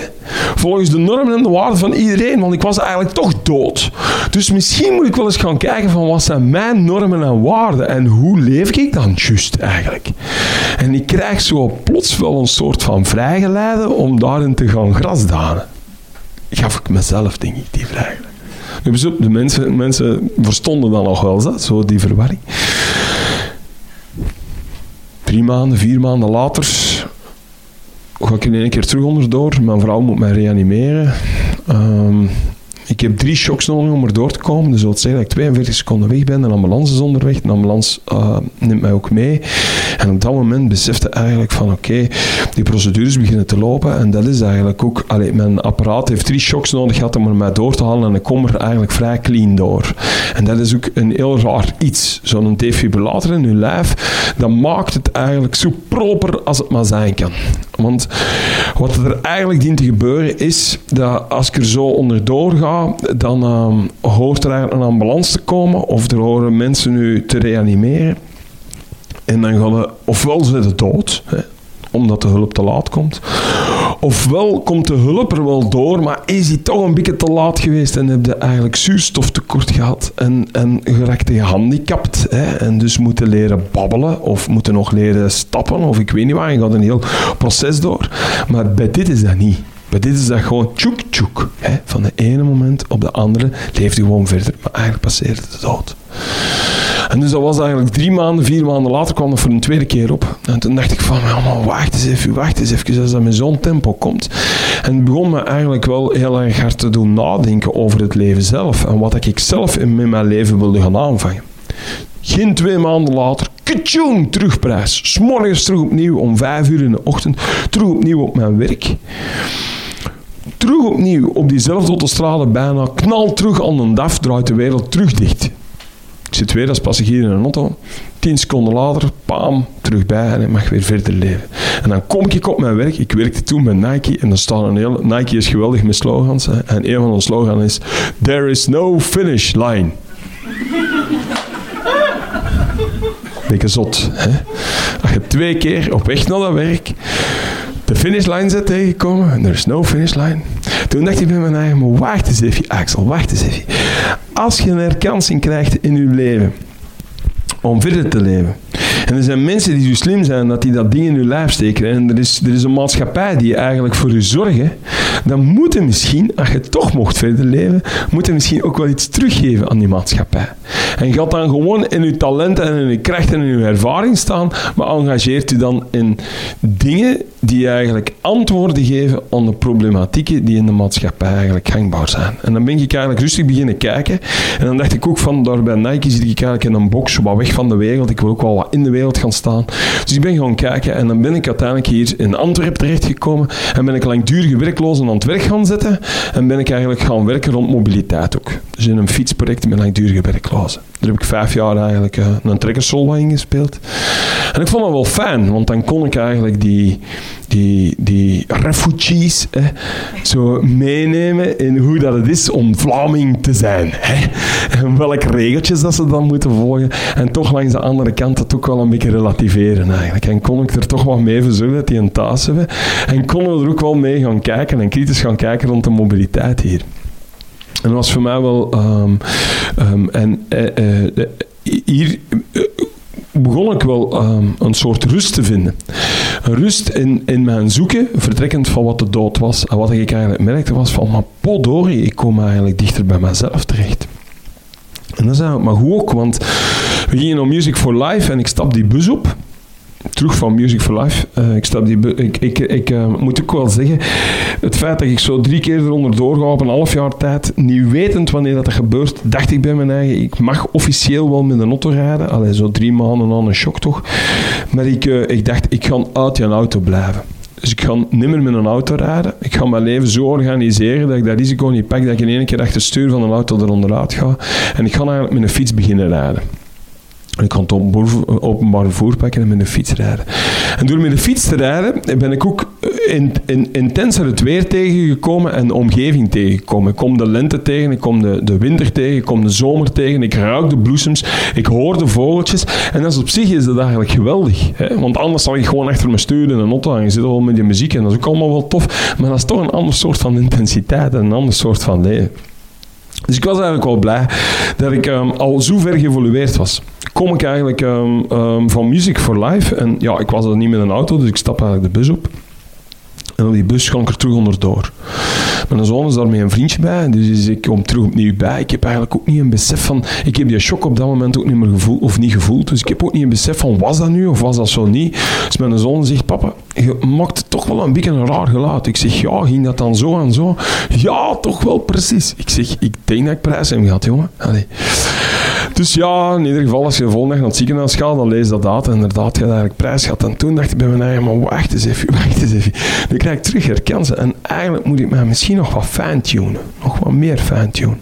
volgens de normen en de waarden van iedereen? Want ik was eigenlijk toch dood. Dus misschien moet ik wel eens gaan kijken van wat zijn mijn normen en waarden en hoe leef ik dan juist eigenlijk? En ik krijg zo plots wel een soort van vrijgeleide om daarin te gaan grasdanen. Gaf ik mezelf, denk ik, die vrijgeleide. De mensen, mensen verstonden dan nog wel zo die verwarring. Drie maanden, vier maanden later ga ik in één keer terug onderdoor. Mijn vrouw moet mij reanimeren. Um, ik heb drie shocks nodig om er door te komen. Dus dat wil zeggen dat ik 42 seconden weg ben. Een ambulance is onderweg. De ambulance uh, neemt mij ook mee. En op dat moment besefte eigenlijk van oké, die procedures beginnen te lopen. En dat is eigenlijk ook... Allee, mijn apparaat heeft drie shocks nodig gehad om er mij door te halen. En ik kom er eigenlijk vrij clean door. En dat is ook een heel raar iets. Zo'n defibrillator in je lijf, dat maakt het eigenlijk zo proper als het maar zijn kan. Want wat er eigenlijk dient te gebeuren is dat als ik er zo onderdoor ga, dan um, hoort er eigenlijk een ambulance te komen of er horen mensen nu te reanimeren. En dan gaan we, ofwel ze dood, hè, omdat de hulp te laat komt. Ofwel komt de hulp er wel door, maar is hij toch een beetje te laat geweest en heb je eigenlijk zuurstoftekort gehad en, en geraakt gehandicapt. Hè, en dus moeten leren babbelen of moeten nog leren stappen of ik weet niet waar. Je gaat een heel proces door. Maar bij dit is dat niet. Bij dit is dat gewoon tjoek tjoek. Hè? Van de ene moment op de andere leeft hij gewoon verder. Maar eigenlijk passeert het de dood. En dus dat was eigenlijk drie maanden, vier maanden later kwam dat voor een tweede keer op. En toen dacht ik van, maar wacht eens even, wacht eens even, als dat met zo'n tempo komt. En begon me eigenlijk wel heel erg hard te doen nadenken over het leven zelf. En wat ik zelf in mijn leven wilde gaan aanvangen. Geen twee maanden later, ketjoen, terugprijs. S'morgens terug opnieuw om vijf uur in de ochtend, terug opnieuw op mijn werk terug opnieuw op diezelfde autostrade bijna, knal terug aan een DAF, draait de wereld terug dicht. Ik zit weer als passagier in een auto. Tien seconden later, pam, terug bij en ik mag weer verder leven. En dan kom ik op mijn werk. Ik werkte toen met Nike en er staan een hele... Nike is geweldig met slogans. Hè, en een van de slogans is... There is no finish line. Beetje zot, hè? Als je twee keer op weg naar dat werk de finishlijn zit tegengekomen en er is no finishline. Toen dacht ik bij mijn eigen, maar wacht eens even, Axel, wacht eens even. Als je een herkansing krijgt in je leven, om verder te leven. En er zijn mensen die zo slim zijn dat die dat ding in hun lijf steken. En er is, er is een maatschappij die eigenlijk voor je zorgen. Dan moeten misschien, als je toch mocht verder leven, moeten misschien ook wel iets teruggeven aan die maatschappij. En gaat dan gewoon in je talenten en in je krachten en in je ervaring staan, maar engageert u dan in dingen die eigenlijk antwoorden geven aan de problematieken die in de maatschappij eigenlijk gangbaar zijn. En dan ben ik eigenlijk rustig beginnen kijken. En dan dacht ik ook van, daar bij Nike zit ik eigenlijk in een box, wat weg van de wereld. Ik wil ook wel wat in de wereld gaan staan. Dus ik ben gaan kijken en dan ben ik uiteindelijk hier in Antwerpen terechtgekomen en ben ik langdurige werklozen aan het werk gaan zetten en ben ik eigenlijk gaan werken rond mobiliteit ook. Dus in een fietsproject met langdurige werklozen. Daar heb ik vijf jaar eigenlijk uh, een trekkersolo in gespeeld. En ik vond dat wel fijn, want dan kon ik eigenlijk die, die, die refugees zo meenemen in hoe dat het is om Vlaming te zijn. Hè. En welke regeltjes dat ze dan moeten volgen. En toch langs de andere kant dat ook wel een beetje relativeren eigenlijk. En kon ik er toch wat mee verzorgen dat die een thuis hebben. En konden we er ook wel mee gaan kijken en kritisch gaan kijken rond de mobiliteit hier. En dat was voor mij wel... Um, en uh, uh, hier begon ik wel um, een soort rust te vinden. Een rust in, in mijn zoeken, vertrekkend van wat de dood was. En wat ik eigenlijk merkte was van, maar podori, ik kom eigenlijk dichter bij mezelf terecht. En dat is eigenlijk maar goed ook, want we gingen naar Music for Life en ik stap die bus op terug van Music for Life. Uh, ik, stap die, ik, ik, ik uh, moet ook wel zeggen, het feit dat ik zo drie keer eronder doorga op een half jaar tijd, niet wetend wanneer dat gebeurt, dacht ik bij mijn eigen, ik mag officieel wel met een auto rijden. Allee, zo drie maanden aan een shock toch. Maar ik, uh, ik dacht, ik ga uit je auto blijven. Dus ik ga nimmer met een auto rijden. Ik ga mijn leven zo organiseren dat ik dat risico niet pak, dat ik in één keer achter het stuur van een auto eronderuit ga. En ik ga eigenlijk met een fiets beginnen rijden. Ik kan het openbaar vervoer pakken en met de fiets rijden. En door met de fiets te rijden ben ik ook in, in, intenser het weer tegengekomen en de omgeving tegengekomen. Ik kom de lente tegen, ik kom de, de winter tegen, ik kom de zomer tegen, ik ruik de bloesems, ik hoor de vogeltjes. En dat op zich is dat eigenlijk geweldig. Hè? Want anders zal ik gewoon achter mijn stuur in een auto en je zit al met die muziek en dat is ook allemaal wel tof. Maar dat is toch een ander soort van intensiteit en een ander soort van leven. Dus ik was eigenlijk wel blij dat ik um, al zo ver geëvolueerd was kom ik eigenlijk um, um, van Music for Life. En ja, ik was er niet met een auto, dus ik stap eigenlijk de bus op. En op die bus ik er terug onderdoor. Mijn zoon is daarmee een vriendje bij, dus ik kom terug opnieuw bij. Ik heb eigenlijk ook niet een besef van... Ik heb die shock op dat moment ook niet meer gevoeld, of niet gevoeld. Dus ik heb ook niet een besef van, was dat nu of was dat zo niet? Dus mijn zoon zegt, papa, je maakt toch wel een beetje een raar geluid. Ik zeg, ja, ging dat dan zo en zo? Ja, toch wel precies. Ik zeg, ik denk dat ik prijs heb gehad, jongen. Dus ja, in ieder geval, als je de volgende naar het ziekenhuis gaat, dan lees dat. En inderdaad, je eigenlijk prijs gehad. En toen dacht ik bij mijn eigen, maar wacht eens even, wacht eens even. Krijg ik terug herkansen. En eigenlijk moet ik mij misschien nog wat fine-tunen. Nog wat meer fine-tunen.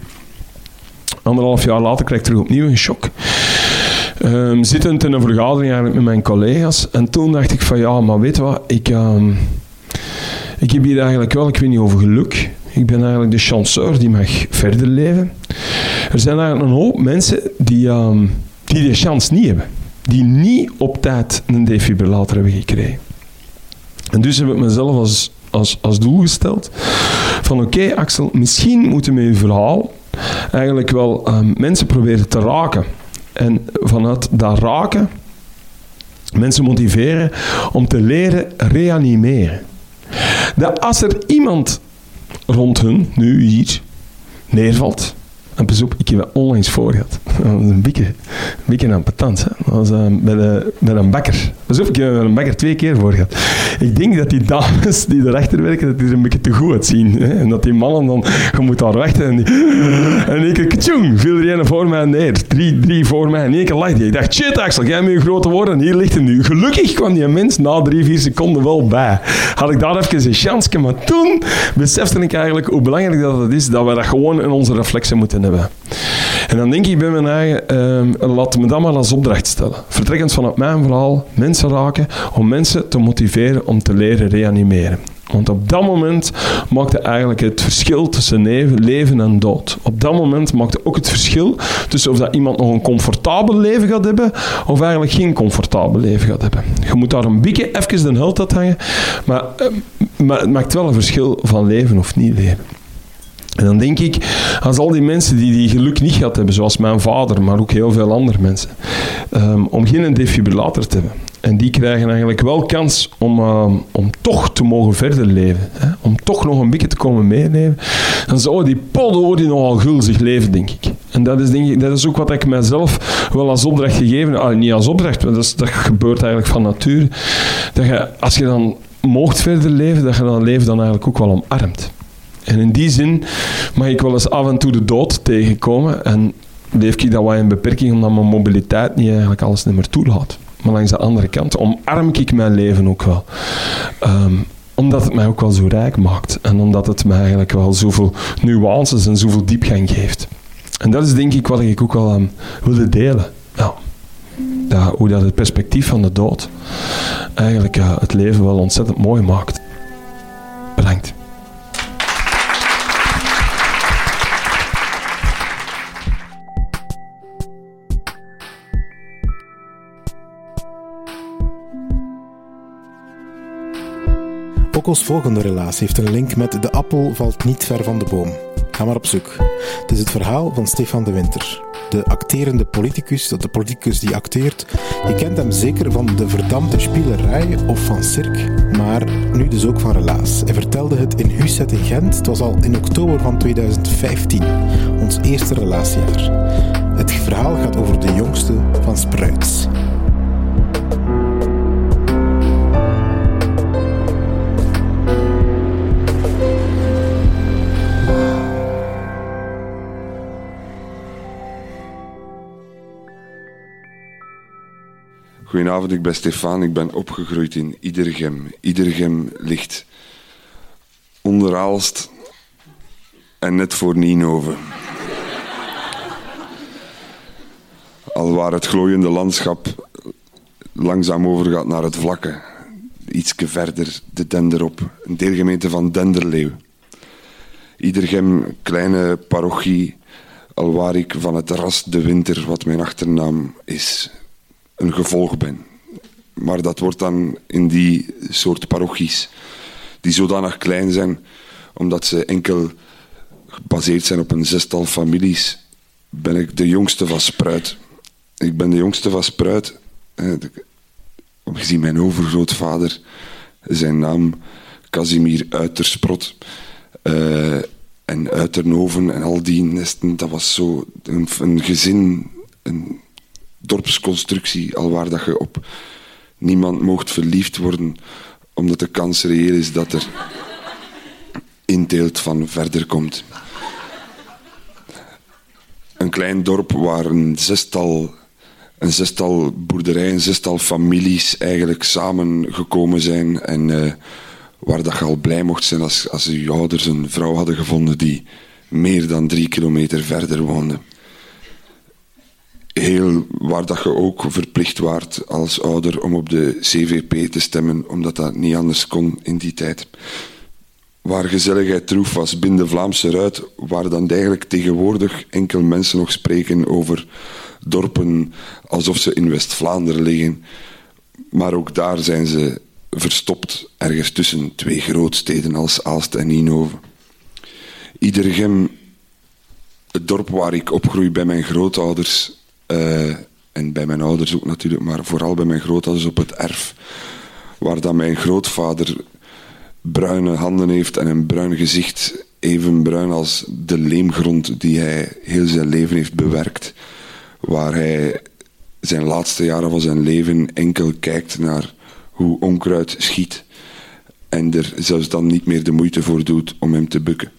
Anderhalf jaar later krijg ik terug opnieuw een shock. Um, zittend in een vergadering eigenlijk met mijn collega's. En toen dacht ik van ja, maar weet wat, ik, um, ik heb hier eigenlijk wel, ik weet niet over geluk. Ik ben eigenlijk de chanceur die mag verder leven. Er zijn eigenlijk een hoop mensen die, um, die die chance niet hebben. Die niet op tijd een defibrillator hebben gekregen. En dus heb ik mezelf als, als, als doel gesteld van oké Axel, misschien moeten we je verhaal eigenlijk wel ehm, mensen proberen te raken. En vanuit dat raken mensen motiveren om te leren reanimeren. Dat als er iemand rond hun, nu hier, neervalt, en pas op, ik heb het onlangs voor gehad. Dat was een beetje, een beetje aan patant. Dat was uh, bij een bakker. Pas op, ik heb een bakker twee keer voor gehad. Ik denk dat die dames die erachter werken, dat die er een beetje te goed uitzien. Hè. En dat die mannen dan, je moet daar wachten. En, die, en keer, viel er een voor mij neer. Drie, drie voor mij. En één keer lag die. Ik dacht, shit Axel, jij met je grote woorden. Hier ligt hij nu. Gelukkig kwam die mens na drie, vier seconden wel bij. Had ik daar even een chance. Maar toen besefte ik eigenlijk hoe belangrijk dat het is dat we dat gewoon in onze reflexen moeten hebben. En dan denk ik bij mijn eigen, uh, laat me dat maar als opdracht stellen. Vertrekkend vanuit mijn verhaal, mensen raken, om mensen te motiveren om te leren reanimeren. Want op dat moment maakte eigenlijk het verschil tussen leven en dood. Op dat moment maakte ook het verschil tussen of dat iemand nog een comfortabel leven gaat hebben of eigenlijk geen comfortabel leven gaat hebben. Je moet daar een beetje even de held uit hangen, maar, ehm, maar het maakt wel een verschil van leven of niet leven. En dan denk ik, als al die mensen die die geluk niet gehad hebben, zoals mijn vader, maar ook heel veel andere mensen, um, om geen defibrillator te hebben. En die krijgen eigenlijk wel kans om, uh, om toch te mogen verder leven. Hè? Om toch nog een beetje te komen meeleven. Dan zou die die nogal gulzig leven, denk ik. En dat is, denk ik, dat is ook wat ik mijzelf wel als opdracht gegeven heb. Ah, niet als opdracht, maar dat, is, dat gebeurt eigenlijk van nature. Dat je, als je dan moogt verder leven, dat je dan leven dan eigenlijk ook wel omarmt. En in die zin mag ik wel eens af en toe de dood tegenkomen. En leef ik dat wat in beperking, omdat mijn mobiliteit niet eigenlijk alles niet meer toelaat. Maar langs de andere kant omarm ik mijn leven ook wel. Ehm, omdat het mij ook wel zo rijk maakt. En omdat het mij eigenlijk wel zoveel nuances en zoveel diepgang geeft. En dat is denk ik wat ik ook wel um, wilde delen. Hoe dat het perspectief van de dood eigenlijk uh, het leven wel ontzettend mooi maakt. Bedankt. Volgende relaas heeft een link met De appel valt niet ver van de boom. Ga maar op zoek. Het is het verhaal van Stefan de Winter. De acterende politicus, de politicus die acteert. Je kent hem zeker van de verdampte spielerij of van Cirque, maar nu dus ook van Relaas. Hij vertelde het in Huset in Gent. Het was al in oktober van 2015, ons eerste relatiejaar. Het verhaal gaat over de jongste van Spruits. Goedenavond, ik ben Stefan. Ik ben opgegroeid in Iedergem. Iedergem ligt onder Aalst en net voor Nienhoven. Al waar het glooiende landschap langzaam overgaat naar het vlakke. Ietske verder de Denderop, een deelgemeente van Denderleeuw. Iedergem, kleine parochie, alwaar ik van het ras de winter, wat mijn achternaam is, een gevolg ben. Maar dat wordt dan in die soort parochies, die zodanig klein zijn, omdat ze enkel gebaseerd zijn op een zestal families, ben ik de jongste van Spruit. Ik ben de jongste van Spruit. Gezien mijn overgrootvader, zijn naam Casimir Uitersprot. Uh, en Uiternoven en al die nesten, dat was zo een, een gezin, een dorpsconstructie, alwaar dat je op niemand mocht verliefd worden, omdat de kans reëel is dat er inteelt van verder komt. Een klein dorp waar een zestal, een zestal boerderijen, een zestal families eigenlijk samengekomen zijn en uh, waar dat je al blij mocht zijn als, als je ouders een vrouw hadden gevonden die meer dan drie kilometer verder woonde heel, waar dat je ook verplicht waart als ouder om op de CVP te stemmen, omdat dat niet anders kon in die tijd. Waar gezelligheid troef was binnen de Vlaamse ruit, waar dan eigenlijk tegenwoordig enkel mensen nog spreken over dorpen alsof ze in West-Vlaanderen liggen. Maar ook daar zijn ze verstopt ergens tussen twee grootsteden als Aalst en Ninove. Iedergem, het dorp waar ik opgroei bij mijn grootouders, uh, en bij mijn ouders ook natuurlijk, maar vooral bij mijn grootouders op het erf, waar dan mijn grootvader bruine handen heeft en een bruin gezicht, even bruin als de leemgrond die hij heel zijn leven heeft bewerkt, waar hij zijn laatste jaren van zijn leven enkel kijkt naar hoe onkruid schiet en er zelfs dan niet meer de moeite voor doet om hem te bukken.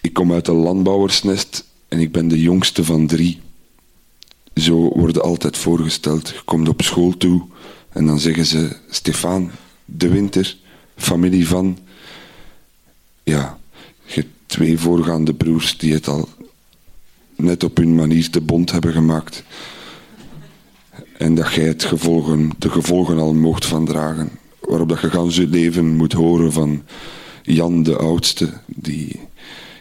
Ik kom uit een landbouwersnest en ik ben de jongste van drie. Zo worden altijd voorgesteld. Je komt op school toe en dan zeggen ze: Stefan, de winter, familie van. Ja, je hebt twee voorgaande broers die het al net op hun manier te bond hebben gemaakt. En dat jij het gevolgen, de gevolgen al mocht van dragen. Waarop dat je gans je leven moet horen van Jan de oudste, die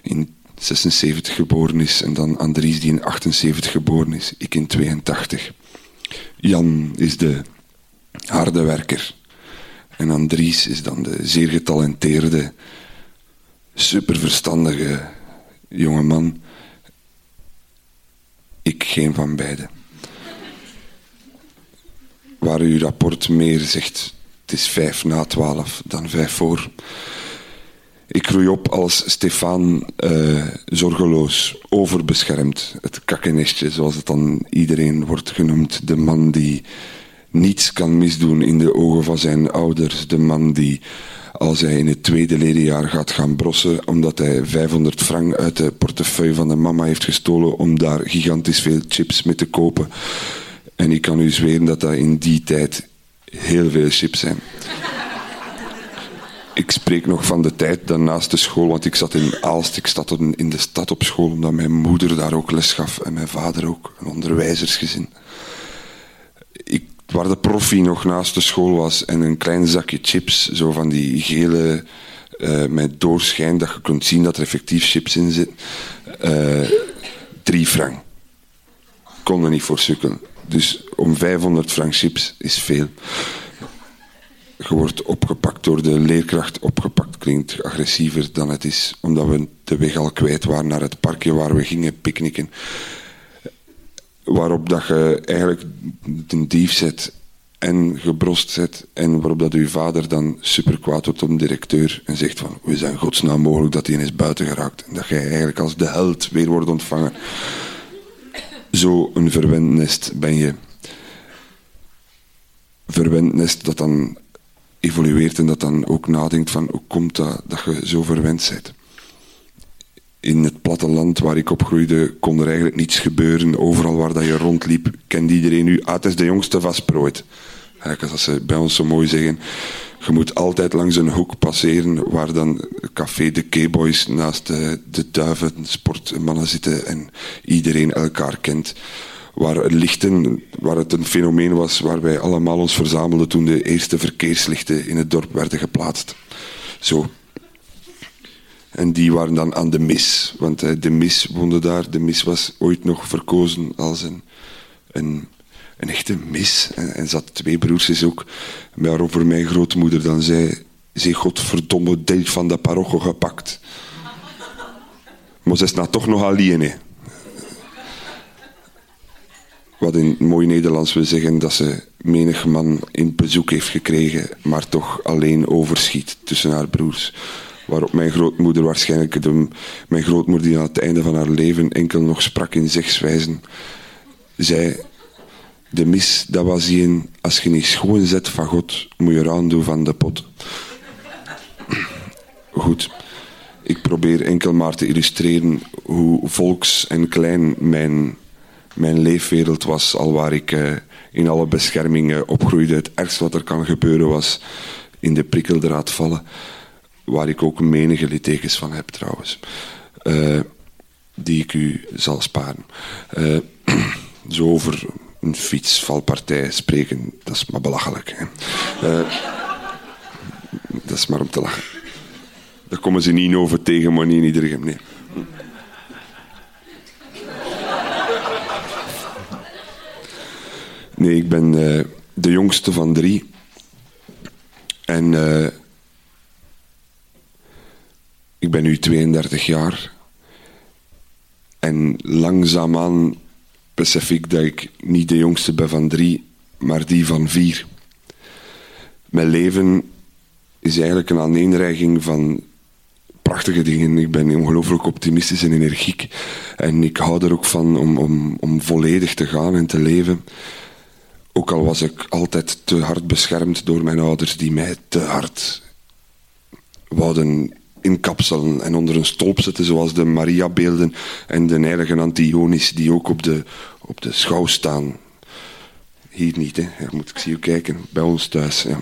in 76 geboren is. En dan Andries die in 78 geboren is. Ik in 82. Jan is de harde werker. En Andries is dan de zeer getalenteerde, superverstandige jonge man. Ik geen van beiden. Waar uw rapport meer zegt, het is vijf na twaalf dan vijf voor. Ik groei op als Stefan uh, zorgeloos, overbeschermd. Het kakkenestje, zoals het dan iedereen wordt genoemd. De man die niets kan misdoen in de ogen van zijn ouders. De man die, als hij in het tweede ledenjaar gaat gaan brossen, omdat hij 500 frank uit de portefeuille van de mama heeft gestolen om daar gigantisch veel chips mee te kopen. En ik kan u zweren dat dat in die tijd heel veel chips zijn ik spreek nog van de tijd daarnaast de school, want ik zat in Aalst, ik zat in de stad op school, omdat mijn moeder daar ook les gaf en mijn vader ook, een onderwijzersgezin. Ik, waar de proffie nog naast de school was en een klein zakje chips, zo van die gele uh, met doorschijn, dat je kunt zien dat er effectief chips in zitten, uh, drie frank. Kon er niet voor sukkelen. Dus om 500 frank chips is veel je wordt opgepakt door de leerkracht. Opgepakt klinkt agressiever dan het is, omdat we de weg al kwijt waren naar het parkje waar we gingen picknicken. Waarop dat je eigenlijk een dief zet en gebrost zet. En waarop dat uw vader dan super kwaad wordt de directeur en zegt van, we zijn godsnaam mogelijk dat hij is buiten geraakt. En dat jij eigenlijk als de held weer wordt ontvangen. Zo een verwend nest ben je. Verwend nest dat dan evolueert en dat dan ook nadenkt van hoe komt dat dat je zo verwend bent. In het platteland waar ik opgroeide kon er eigenlijk niets gebeuren. Overal waar dat je rondliep kende iedereen nu. Ah, het is de jongste vastprooid. Eigenlijk als ze bij ons zo mooi zeggen. Je moet altijd langs een hoek passeren waar dan café de K-boys naast de, de duiven, sportmannen zitten en iedereen elkaar kent waar lichten, waar het een fenomeen was waar wij allemaal ons verzamelden toen de eerste verkeerslichten in het dorp werden geplaatst. Zo. En die waren dan aan de mis, want eh, de mis woonde daar. De mis was ooit nog verkozen als een, een, echte mis. En, en zat twee broers ook. Waarover mijn grootmoeder dan zei, ze godverdomme deel van de parochie gepakt. Maar ze is nou toch nog alleen, wat in mooi Nederlands wil zeggen dat ze menig man in bezoek heeft gekregen, maar toch alleen overschiet tussen haar broers. Waarop mijn grootmoeder waarschijnlijk, de, mijn grootmoeder die aan het einde van haar leven enkel nog sprak in zegswijzen, zei, de mis, dat was een, als je niet schoon zet van God, moet je eraan doen van de pot. Goed. Ik probeer enkel maar te illustreren hoe volks en klein mijn mijn leefwereld was, al waar ik uh, in alle beschermingen opgroeide. Het ergste wat er kan gebeuren was in de prikkeldraad vallen, waar ik ook menige littekens van heb trouwens, uh, die ik u zal sparen. Uh, zo over een fietsvalpartij spreken, dat is maar belachelijk. Hè. dat is maar om te lachen. Daar komen ze niet over tegen, maar niet in iedereen. Nee. Nee, ik ben, uh, de jongste van drie. En uh, ik ben nu 32 jaar. En langzaamaan besef ik dat ik niet de jongste ben van drie, maar die van vier. Mijn leven is eigenlijk een aaneenreiging van prachtige dingen. Ik ben ongelooflijk optimistisch en energiek. En ik hou er ook van om, om, om volledig te gaan en te leven. Ook al was ik altijd te hard beschermd door mijn ouders, die mij te hard wouden inkapselen en onder een stolp zetten, zoals de Maria-beelden en de heilige Antionis, die ook op de, op de schouw staan. Hier niet, hè. Ja, moet ik zie u kijken, bij ons thuis. Ja.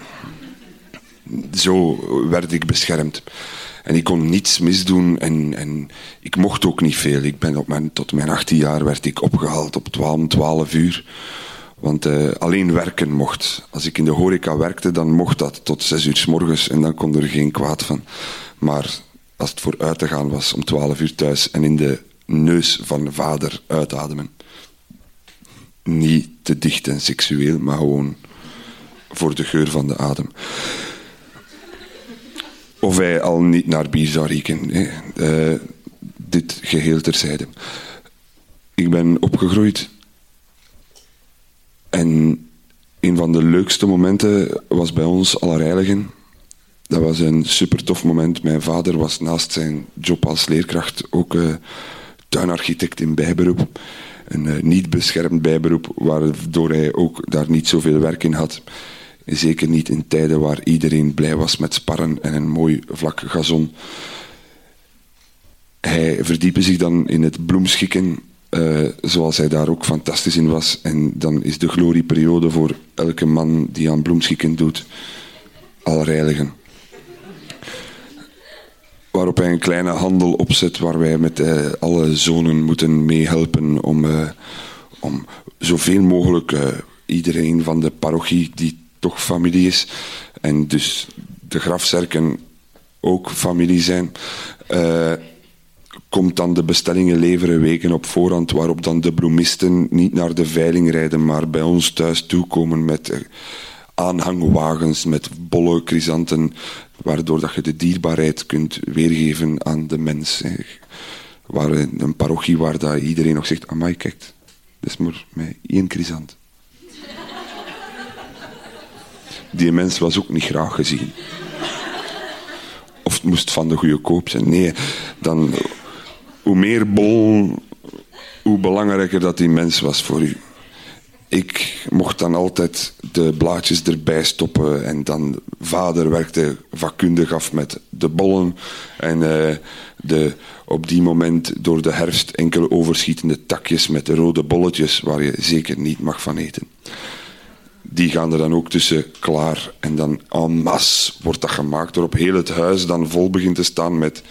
Zo werd ik beschermd. En ik kon niets misdoen en, en ik mocht ook niet veel. Ik ben op mijn, tot mijn 18 jaar werd ik opgehaald op 12, 12 uur. Want uh, alleen werken mocht. Als ik in de horeca werkte, dan mocht dat tot 6 uur s morgens en dan kon er geen kwaad van. Maar als het voor uit te gaan was om 12 uur thuis en in de neus van vader uitademen. Niet te dicht en seksueel, maar gewoon voor de geur van de adem of hij al niet naar bier zou rieken. Uh, dit geheel terzijde. Ik ben opgegroeid en een van de leukste momenten was bij ons Allerheiligen. Dat was een super tof moment. Mijn vader was naast zijn job als leerkracht ook uh, tuinarchitect in bijberoep. Een uh, niet beschermd bijberoep, waardoor hij ook daar niet zoveel werk in had. Zeker niet in tijden waar iedereen blij was met sparren en een mooi vlak gazon. Hij verdiepte zich dan in het bloemschikken, uh, zoals hij daar ook fantastisch in was. En dan is de glorieperiode voor elke man die aan bloemschikken doet, al. Waarop hij een kleine handel opzet waar wij met uh, alle zonen moeten meehelpen om, uh, om zoveel mogelijk iedereen van de parochie die toch familie is. En dus de grafzerken ook familie zijn. Komt dan de bestellingen leveren weken op voorhand, waarop dan de bloemisten niet naar de veiling rijden, maar bij ons thuis toekomen met uh, aanhangwagens, met bolle chrysanten, waardoor dat je de dierbaarheid kunt weergeven aan de mens. Waar een parochie waar dat iedereen nog zegt, amai, kijk, dat is maar met één chrysant. die mens was ook niet graag gezien. Of het moest van de goede koop zijn. Nee, dan hoe meer bol, hoe belangrijker dat die mens was voor u. Ik mocht dan altijd de blaadjes erbij stoppen en dan vader werkte vakkundig af met de bollen en uh, de op die moment door de herfst enkele overschietende takjes met de rode bolletjes waar je zeker niet mag van eten die gaan er dan ook tussen klaar. En dan en masse wordt dat gemaakt, waarop heel het huis dan vol begint te staan met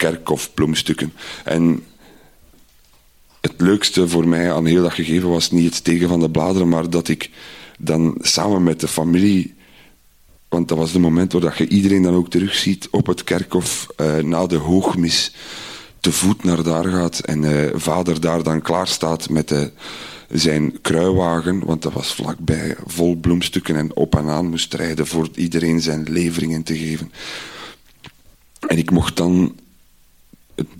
kerkhofbloemstukken. En het leukste voor mij aan heel dat gegeven was niet het stegen van de bladeren, maar dat ik dan samen met de familie, want dat was het moment waar je iedereen dan ook terugziet op het kerkhof uh, na de hoogmis, te voet naar daar gaat en uh, vader daar dan klaar staat met de zijn kruiwagen, want dat was vlakbij, vol bloemstukken en op en aan moest rijden voor iedereen zijn leveringen te geven. En ik mocht dan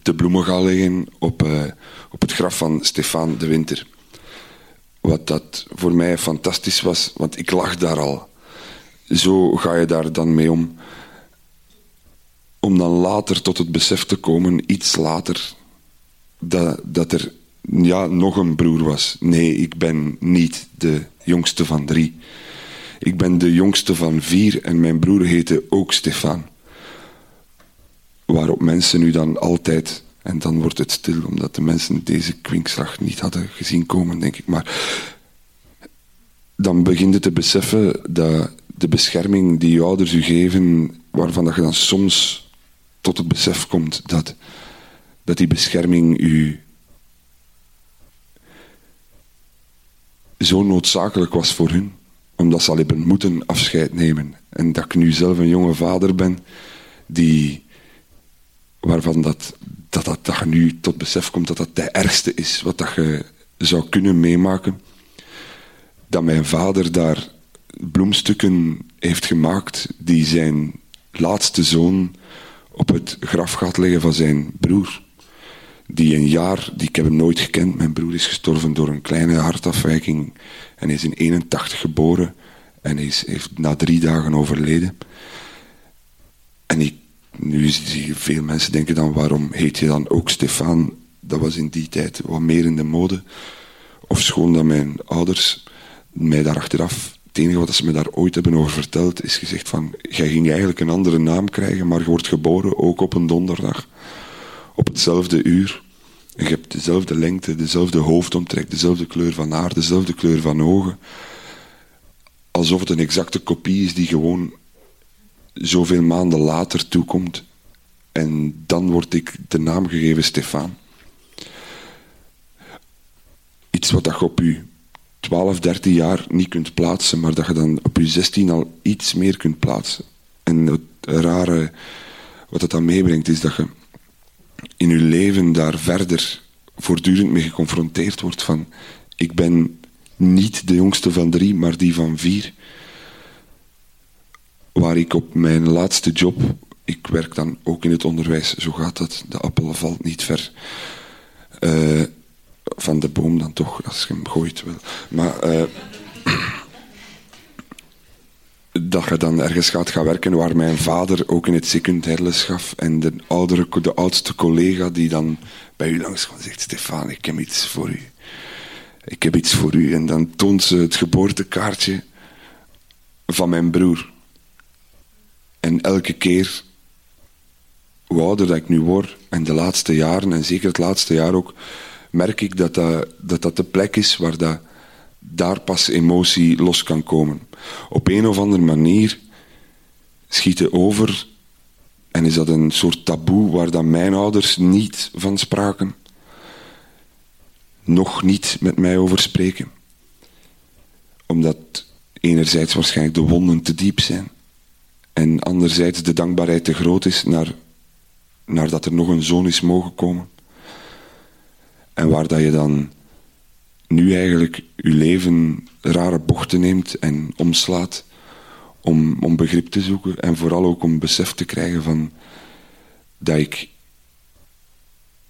de bloemen gaan leggen op, uh, op het graf van Stefan de Winter. Wat dat voor mij fantastisch was, want ik lag daar al. Zo ga je daar dan mee om. Om dan later tot het besef te komen, iets later, dat, dat er ja, nog een broer was. Nee, ik ben niet de jongste van drie. Ik ben de jongste van vier en mijn broer heette ook Stefan. Waarop mensen nu dan altijd, en dan wordt het stil omdat de mensen deze kwinkslag niet hadden gezien komen, denk ik. Maar dan begin je te beseffen dat de bescherming die je ouders u geven, waarvan dat je dan soms tot het besef komt dat, dat die bescherming u zo noodzakelijk was voor hun, omdat ze al hebben moeten afscheid nemen. En dat ik nu zelf een jonge vader ben, die, waarvan dat, dat, dat, dat je nu tot besef komt dat dat het ergste is wat dat je zou kunnen meemaken. dat mijn vader daar bloemstukken heeft gemaakt die zijn laatste zoon op het graf gaat leggen van zijn broer. Die een jaar, die ik heb hem nooit gekend, mijn broer is gestorven door een kleine hartafwijking en is in 81 geboren en is, heeft na drie dagen overleden. En ik, nu zie je veel mensen denken dan, waarom heet je dan ook Stefan? Dat was in die tijd wat meer in de mode. Of schoon dat mijn ouders mij daar achteraf, het enige wat ze me daar ooit hebben over verteld, is gezegd van, jij ging eigenlijk een andere naam krijgen, maar je wordt geboren ook op een donderdag. Op hetzelfde uur. En je hebt dezelfde lengte, dezelfde hoofdomtrek, dezelfde kleur van haar, dezelfde kleur van ogen. Alsof het een exacte kopie is die gewoon zoveel maanden later toekomt. En dan word ik de naam gegeven Stefan. Iets wat je op je 12, 13 jaar niet kunt plaatsen, maar dat je dan op je 16 al iets meer kunt plaatsen. En het rare wat het dan meebrengt is dat je in je leven daar verder voortdurend mee geconfronteerd wordt van ik ben niet de jongste van drie, maar die van vier. Waar ik op mijn laatste job, ik werk dan ook in het onderwijs, zo gaat dat, de appel valt niet ver. Uh, van de boom dan toch, als je hem gooit wel. Maar uh, dat je dan ergens gaat gaan werken waar mijn vader ook in het secundair les gaf en de, oudere, de oudste collega die dan bij u langs kwam zegt, Stefan, ik heb iets voor u. Ik heb iets voor u. En dan toont ze het geboortekaartje van mijn broer. En elke keer, hoe ouder dat ik nu word, en de laatste jaren, en zeker het laatste jaar ook, merk ik dat dat, dat, de plek is waar dat, daar pas emotie los kan komen. Op een of andere manier schieten over en is dat een soort taboe waar dan mijn ouders niet van spraken. Nog niet met mij over spreken. Omdat enerzijds waarschijnlijk de wonden te diep zijn. En anderzijds de dankbaarheid te groot is naar, naar dat er nog een zoon is mogen komen. En waar dat je dan nu eigenlijk je leven rare bochten neemt en omslaat om, om begrip te zoeken en vooral ook om besef te krijgen van dat ik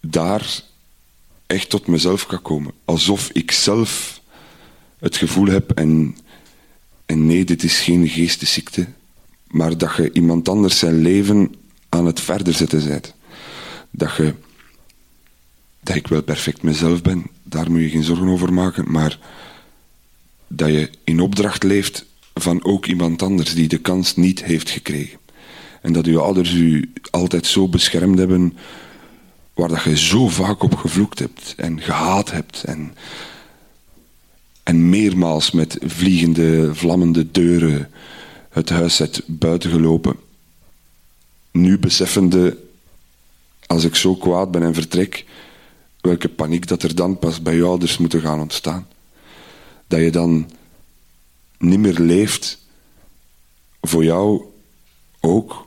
daar echt tot mezelf kan komen. Alsof ik zelf het gevoel heb en, en nee, dit is geen geestesziekte, maar dat je iemand anders zijn leven aan het verder zetten bent. Dat je dat ik wel perfect mezelf ben, daar moet je geen zorgen over maken, maar dat je in opdracht leeft van ook iemand anders die de kans niet heeft gekregen. En dat uw ouders u altijd zo beschermd hebben, waar dat je zo vaak op gevloekt hebt en gehaat hebt en, en meermaals met vliegende, vlammende deuren het huis hebt buitengelopen. Nu beseffende, als ik zo kwaad ben en vertrek, welke paniek dat er dan pas bij je ouders moet gaan ontstaan. Dat je dan niet meer leeft voor jou ook,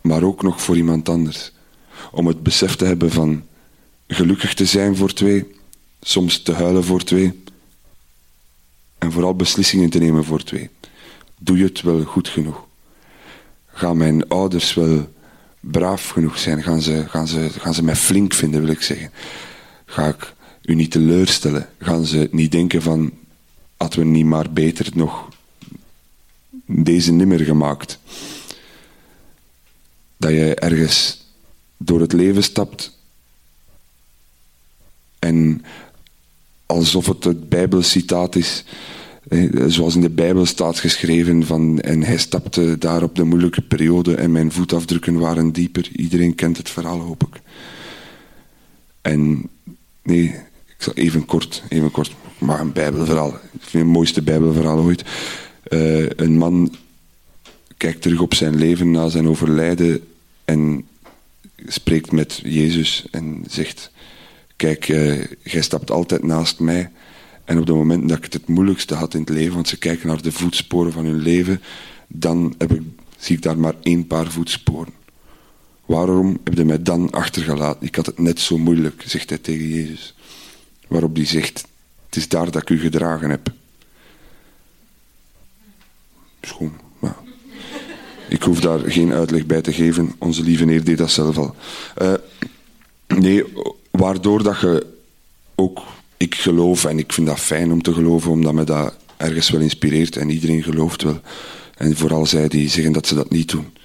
maar ook nog voor iemand anders. Om het besef te hebben van gelukkig te zijn voor twee, soms te huilen voor twee en vooral beslissingen te nemen voor twee. Doe je het wel goed genoeg? Gaan mijn ouders wel braaf genoeg zijn? Gaan ze, gaan ze, gaan ze mij flink vinden, wil ik zeggen? Ga ik u niet teleurstellen? Gaan ze niet denken van, hadden we niet maar beter nog deze nimmer gemaakt? Dat je ergens door het leven stapt en alsof het het Bijbelcitaat is, zoals in de Bijbel staat geschreven van en hij stapte daar op de moeilijke periode en mijn voetafdrukken waren dieper. Iedereen kent het verhaal, hoop ik. En nee, ik zal even kort, even kort, maar een bijbelverhaal. Ik vind het mooiste bijbelverhaal ooit. Uh, een man kijkt terug op zijn leven na zijn overlijden en spreekt met Jezus en zegt, kijk, uh, jij stapt altijd naast mij. En op het moment dat ik het het moeilijkste had in het leven, want ze kijken naar de voetsporen van hun leven, dan heb ik, zie ik daar maar één paar voetsporen. Waarom heb je mij dan achtergelaten? Ik had het net zo moeilijk, zegt hij tegen Jezus. Waarop hij zegt, het is daar dat ik u gedragen heb. schoon. Maar ik hoef daar geen uitleg bij te geven. Onze lieve neer deed dat zelf al. Uh, nee, waardoor dat je ook... Ik geloof, en ik vind dat fijn om te geloven, omdat me dat ergens wel inspireert. En iedereen gelooft wel. En vooral zij die zeggen dat ze dat niet doen.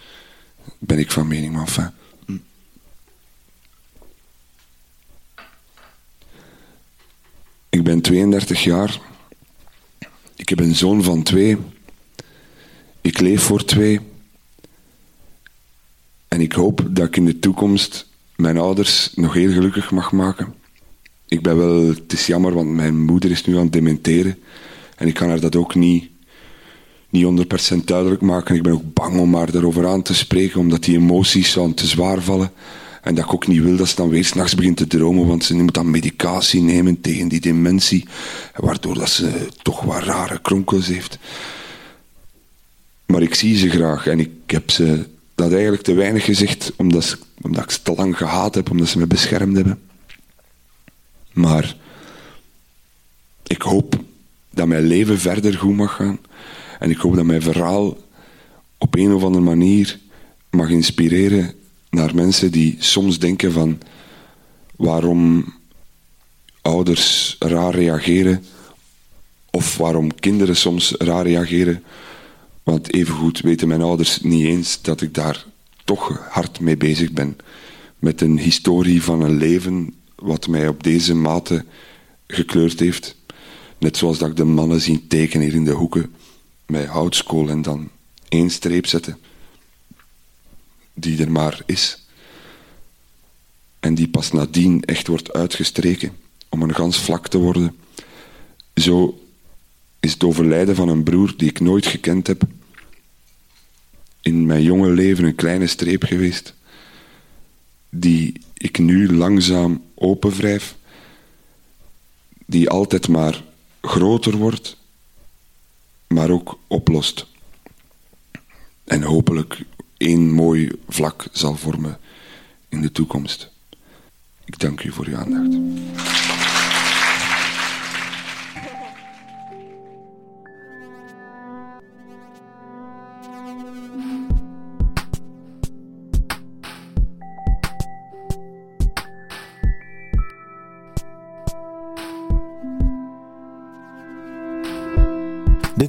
Ben ik van mening, maar. Ik ben 32 jaar. Ik heb een zoon van twee. Ik leef voor twee. En ik hoop dat ik in de toekomst mijn ouders nog heel gelukkig mag maken. Ik ben wel, het is jammer, want mijn moeder is nu aan het dementeren. En ik kan haar dat ook niet, niet 100% duidelijk maken. Ik ben ook bang om haar daarover aan te spreken, omdat die emoties zouden te zwaar vallen. En dat ik ook niet wil dat ze dan weer s'nachts begint te dromen, want ze moet dan medicatie nemen tegen die dementie, waardoor dat ze toch wat rare kronkels heeft. Maar ik zie ze graag en ik heb ze dat eigenlijk te weinig gezegd, omdat, omdat ik ze te lang gehaat heb, omdat ze me beschermd hebben. Maar ik hoop dat mijn leven verder goed mag gaan. En ik hoop dat mijn verhaal op een of andere manier mag inspireren naar mensen die soms denken van waarom ouders raar reageren of waarom kinderen soms raar reageren. Want evengoed weten mijn ouders niet eens dat ik daar toch hard mee bezig ben. Met een historie van een leven wat mij op deze mate gekleurd heeft. Net zoals dat ik de mannen zie tekenen hier in de hoeken met houtskool en dan één streep zetten die er maar is. En die pas nadien echt wordt uitgestreken om een gans vlak te worden. Zo is het overlijden van een broer die ik nooit gekend heb, in mijn jonge leven een kleine streep geweest, die ik nu langzaam openwrijf, die altijd maar groter wordt, maar ook oplost. En hopelijk één mooi vlak zal vormen in de toekomst. Ik dank u voor uw aandacht.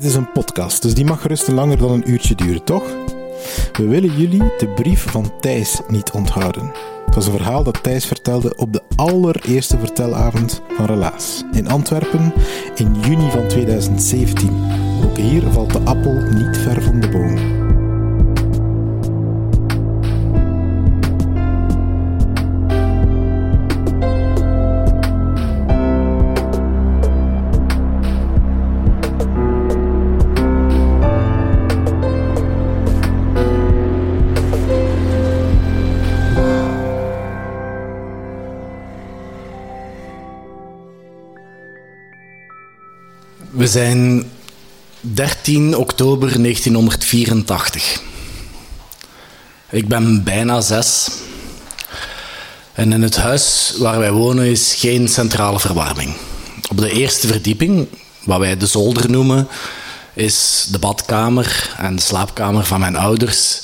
Dit is een podcast, dus die mag gerust langer dan een uurtje duren, toch? We willen jullie de brief van Thijs niet onthouden. Het was een verhaal dat Thijs vertelde op de allereerste vertelavond van Relaas in Antwerpen in juni van 2017. Ook hier valt de appel niet ver van de boom. We zijn 13 oktober 1984. Ik ben bijna zes. En in het huis waar wij wonen is geen centrale verwarming. Op de eerste verdieping, wat wij de zolder noemen, is de badkamer en de slaapkamer van mijn ouders.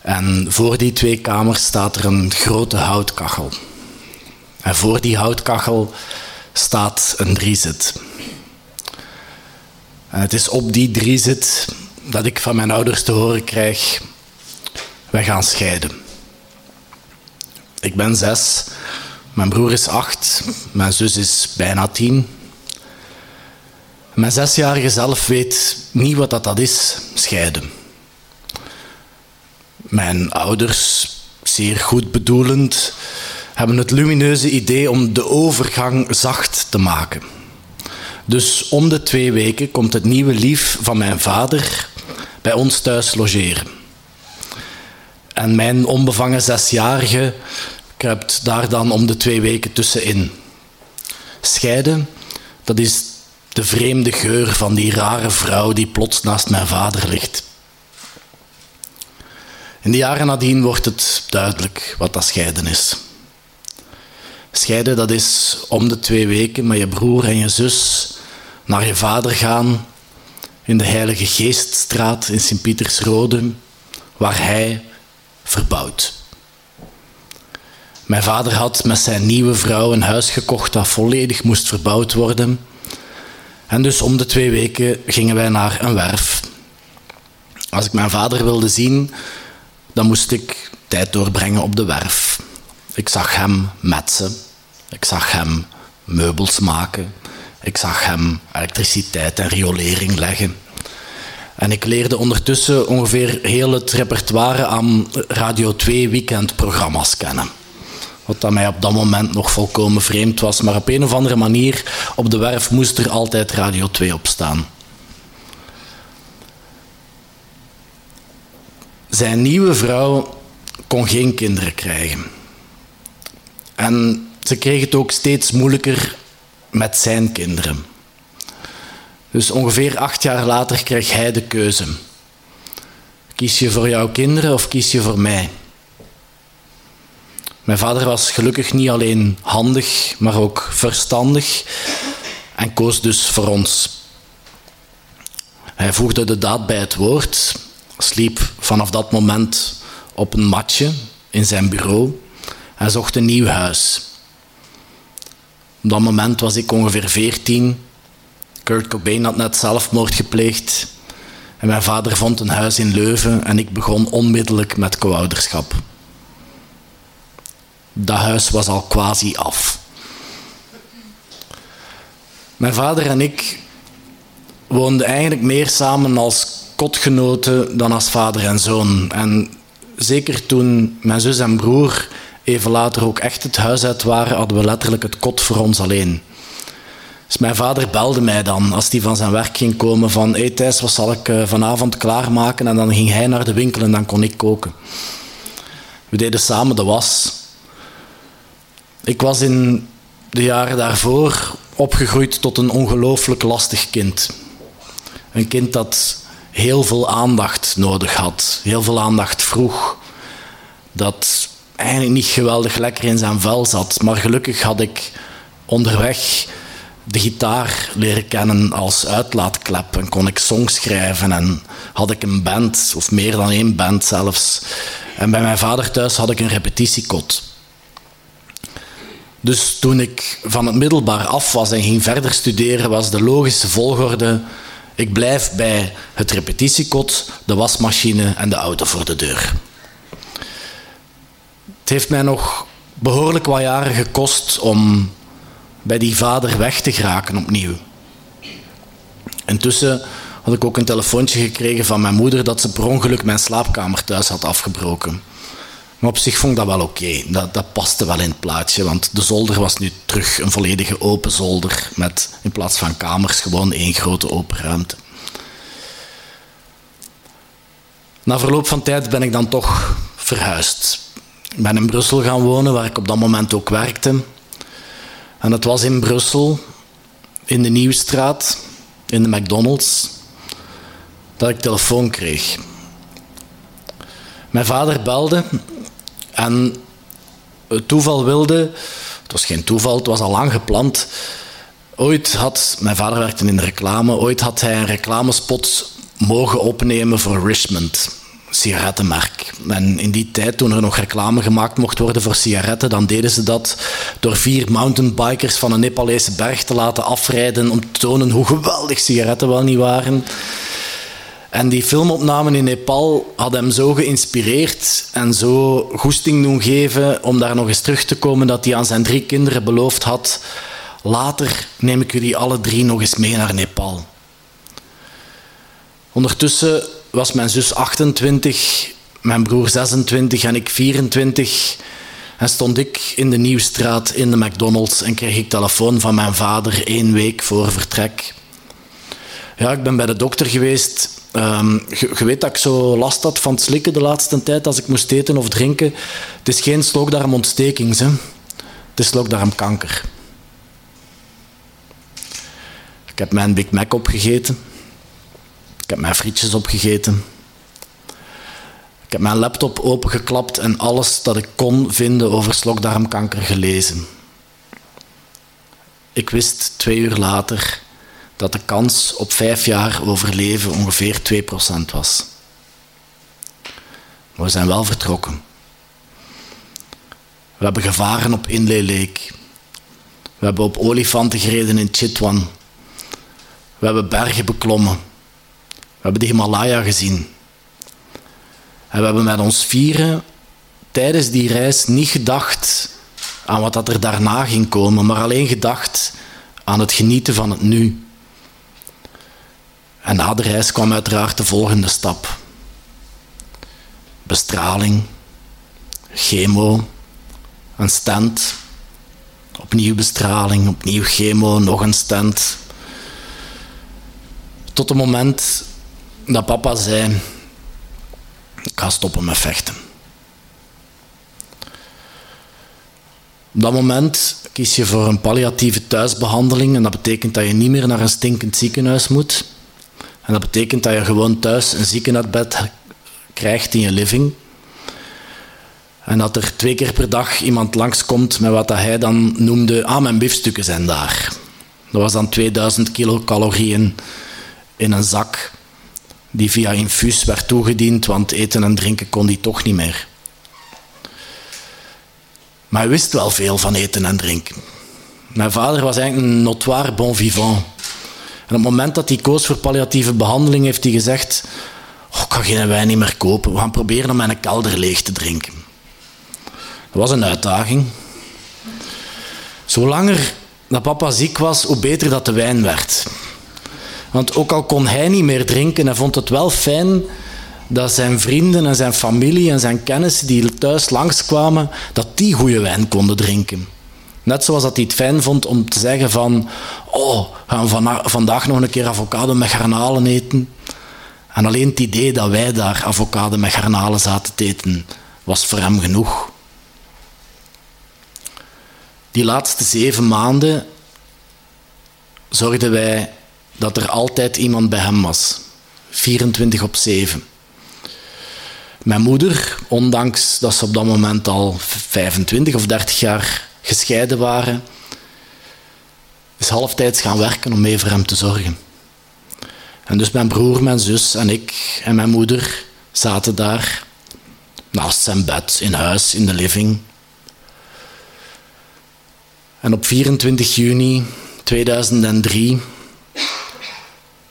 En voor die twee kamers staat er een grote houtkachel. En voor die houtkachel staat een driezit. En het is op die drie zit dat ik van mijn ouders te horen krijg: wij gaan scheiden. Ik ben zes, mijn broer is acht, mijn zus is bijna tien. Mijn zesjarige zelf weet niet wat dat, dat is, scheiden. Mijn ouders, zeer goed bedoelend, hebben het lumineuze idee om de overgang zacht te maken. Dus om de twee weken komt het nieuwe lief van mijn vader bij ons thuis logeren. En mijn onbevangen zesjarige kruipt daar dan om de twee weken tussenin. Scheiden, dat is de vreemde geur van die rare vrouw die plots naast mijn vader ligt. In de jaren nadien wordt het duidelijk wat dat scheiden is. Scheiden, dat is om de twee weken met je broer en je zus naar je vader gaan in de Heilige Geeststraat in Sint-Pietersrode, waar hij verbouwt. Mijn vader had met zijn nieuwe vrouw een huis gekocht dat volledig moest verbouwd worden. En dus om de twee weken gingen wij naar een werf. Als ik mijn vader wilde zien, dan moest ik tijd doorbrengen op de werf. Ik zag hem metsen, ik zag hem meubels maken, ik zag hem elektriciteit en riolering leggen. En ik leerde ondertussen ongeveer heel het repertoire aan Radio 2 weekendprogramma's kennen. Wat dat mij op dat moment nog volkomen vreemd was. Maar op een of andere manier, op de werf moest er altijd Radio 2 op staan. Zijn nieuwe vrouw kon geen kinderen krijgen. En ze kreeg het ook steeds moeilijker met zijn kinderen. Dus ongeveer acht jaar later kreeg hij de keuze. Kies je voor jouw kinderen of kies je voor mij? Mijn vader was gelukkig niet alleen handig, maar ook verstandig en koos dus voor ons. Hij voegde de daad bij het woord, sliep vanaf dat moment op een matje in zijn bureau zocht een nieuw huis. Op dat moment was ik ongeveer veertien. Kurt Cobain had net zelfmoord gepleegd. En mijn vader vond een huis in Leuven en ik begon onmiddellijk met co-ouderschap. Dat huis was al quasi af. Mijn vader en ik woonden eigenlijk meer samen als kotgenoten dan als vader en zoon. En zeker toen mijn zus en broer even later ook echt het huis uit waren, hadden we letterlijk het kot voor ons alleen. Dus mijn vader belde mij dan als hij van zijn werk ging komen van hey Thijs, wat zal ik eh, vanavond klaarmaken? En dan ging hij naar de winkel en dan kon ik koken. We deden samen de was. Ik was in de jaren daarvoor opgegroeid tot een ongelooflijk lastig kind. Een kind dat heel veel aandacht nodig had, heel veel aandacht vroeg. Dat eigenlijk niet geweldig lekker in zijn vel zat. Maar gelukkig had ik onderweg de gitaar leren kennen als uitlaatklep en kon ik songs schrijven en had ik een band, of meer dan één band zelfs. En bij mijn vader thuis had ik een repetitiekot. Dus toen ik van het middelbaar af was en ging verder studeren, was de logische volgorde: ik blijf bij het repetitiekot, de wasmachine en de auto voor de deur. Het heeft mij nog behoorlijk wat jaren gekost om bij die vader weg te geraken opnieuw. Intussen had ik ook een telefoontje gekregen van mijn moeder dat ze per ongeluk mijn slaapkamer thuis had afgebroken. Maar op zich vond ik dat wel oké. Dat, dat paste wel in het plaatje, want de zolder was nu terug een volledige open zolder met in plaats van kamers gewoon één grote open ruimte. Na verloop van tijd ben ik dan toch verhuisd. Ben in Brussel gaan wonen, waar ik op dat moment ook werkte. En het was in Brussel, in de Nieuwstraat, in de McDonald's, dat ik telefoon kreeg. Mijn vader belde en het toeval wilde, het was geen toeval, het was al lang gepland. Ooit had, mijn vader werkte in de reclame, ooit had hij een reclamespot mogen opnemen voor Richmond sigarettenmerk. En in die tijd, toen er nog reclame gemaakt mocht worden voor sigaretten, dan deden ze dat door vier mountainbikers van een Nepalese berg te laten afrijden om te tonen hoe geweldig sigaretten wel niet waren. En die filmopnamen in Nepal hadden hem zo geïnspireerd en zo goesting doen geven om daar nog eens terug te komen dat hij aan zijn drie kinderen beloofd had. Later neem ik jullie alle drie nog eens mee naar Nepal. Ondertussen was mijn zus 28, mijn broer 26 en ik 24. En stond ik in de Nieuwstraat in de McDonald's en kreeg ik telefoon van mijn vader één week voor vertrek. Ja, ik ben bij de dokter geweest. Um, je, weet dat ik zo last had van het slikken de laatste tijd als ik moest eten of drinken. Het is geen slokdarmontsteking, hè. het is slokdarmkanker. Ik heb mijn Big Mac opgegeten. Ik heb mijn frietjes opgegeten. Ik heb mijn laptop opengeklapt en alles dat ik kon vinden over slokdarmkanker gelezen. Ik wist twee uur later dat de kans op vijf jaar overleven ongeveer 2% was. Maar we zijn wel vertrokken. We hebben gevaren op Inle Lake. We hebben op olifanten gereden in Chitwan. We hebben bergen beklommen. We hebben de Himalaya gezien. En we hebben met ons vieren tijdens die reis niet gedacht aan wat dat er daarna ging komen, maar alleen gedacht aan het genieten van het nu. En na de reis kwam uiteraard de volgende stap. Bestraling, chemo, een stent, opnieuw bestraling, opnieuw chemo, nog een stent. Tot het moment dat papa zei: Ik ga stoppen met vechten. Op dat moment kies je voor een palliatieve thuisbehandeling en dat betekent dat je niet meer naar een stinkend ziekenhuis moet. En dat betekent dat je gewoon thuis een ziekenhuisbed krijgt in je living. En dat er twee keer per dag iemand langskomt met wat hij dan noemde, ah mijn biefstukken zijn daar. Dat was dan 2000 kilocalorieën in een zak die via infuus werd toegediend, want eten en drinken kon hij toch niet meer. Maar hij wist wel veel van eten en drinken. Mijn vader was eigenlijk een notoire bon vivant. En op het moment dat hij koos voor palliatieve behandeling, heeft hij gezegd: oh, Ik ga geen wijn niet meer kopen. We gaan proberen om mijn kelder leeg te drinken. Dat was een uitdaging. Zolang dat papa ziek was, hoe beter dat de wijn werd. Want ook al kon hij niet meer drinken, hij vond het wel fijn dat zijn vrienden en zijn familie en zijn kennissen die thuis langskwamen, dat die goede wijn konden drinken. Net zoals dat hij het fijn vond om te zeggen van, oh, gaan we vandaag nog een keer avocado met garnalen eten. En alleen het idee dat wij daar avocado met garnalen zaten te eten, was voor hem genoeg. Die laatste zeven maanden zorgden wij dat er altijd iemand bij hem was. 24 op 7. Mijn moeder, ondanks dat ze op dat moment al 25 of 30 jaar gescheiden waren, is halftijds gaan werken om mee voor hem te zorgen. En dus mijn broer, mijn zus en ik en mijn moeder zaten daar naast zijn bed in huis, in de living. En op 24 juni 2003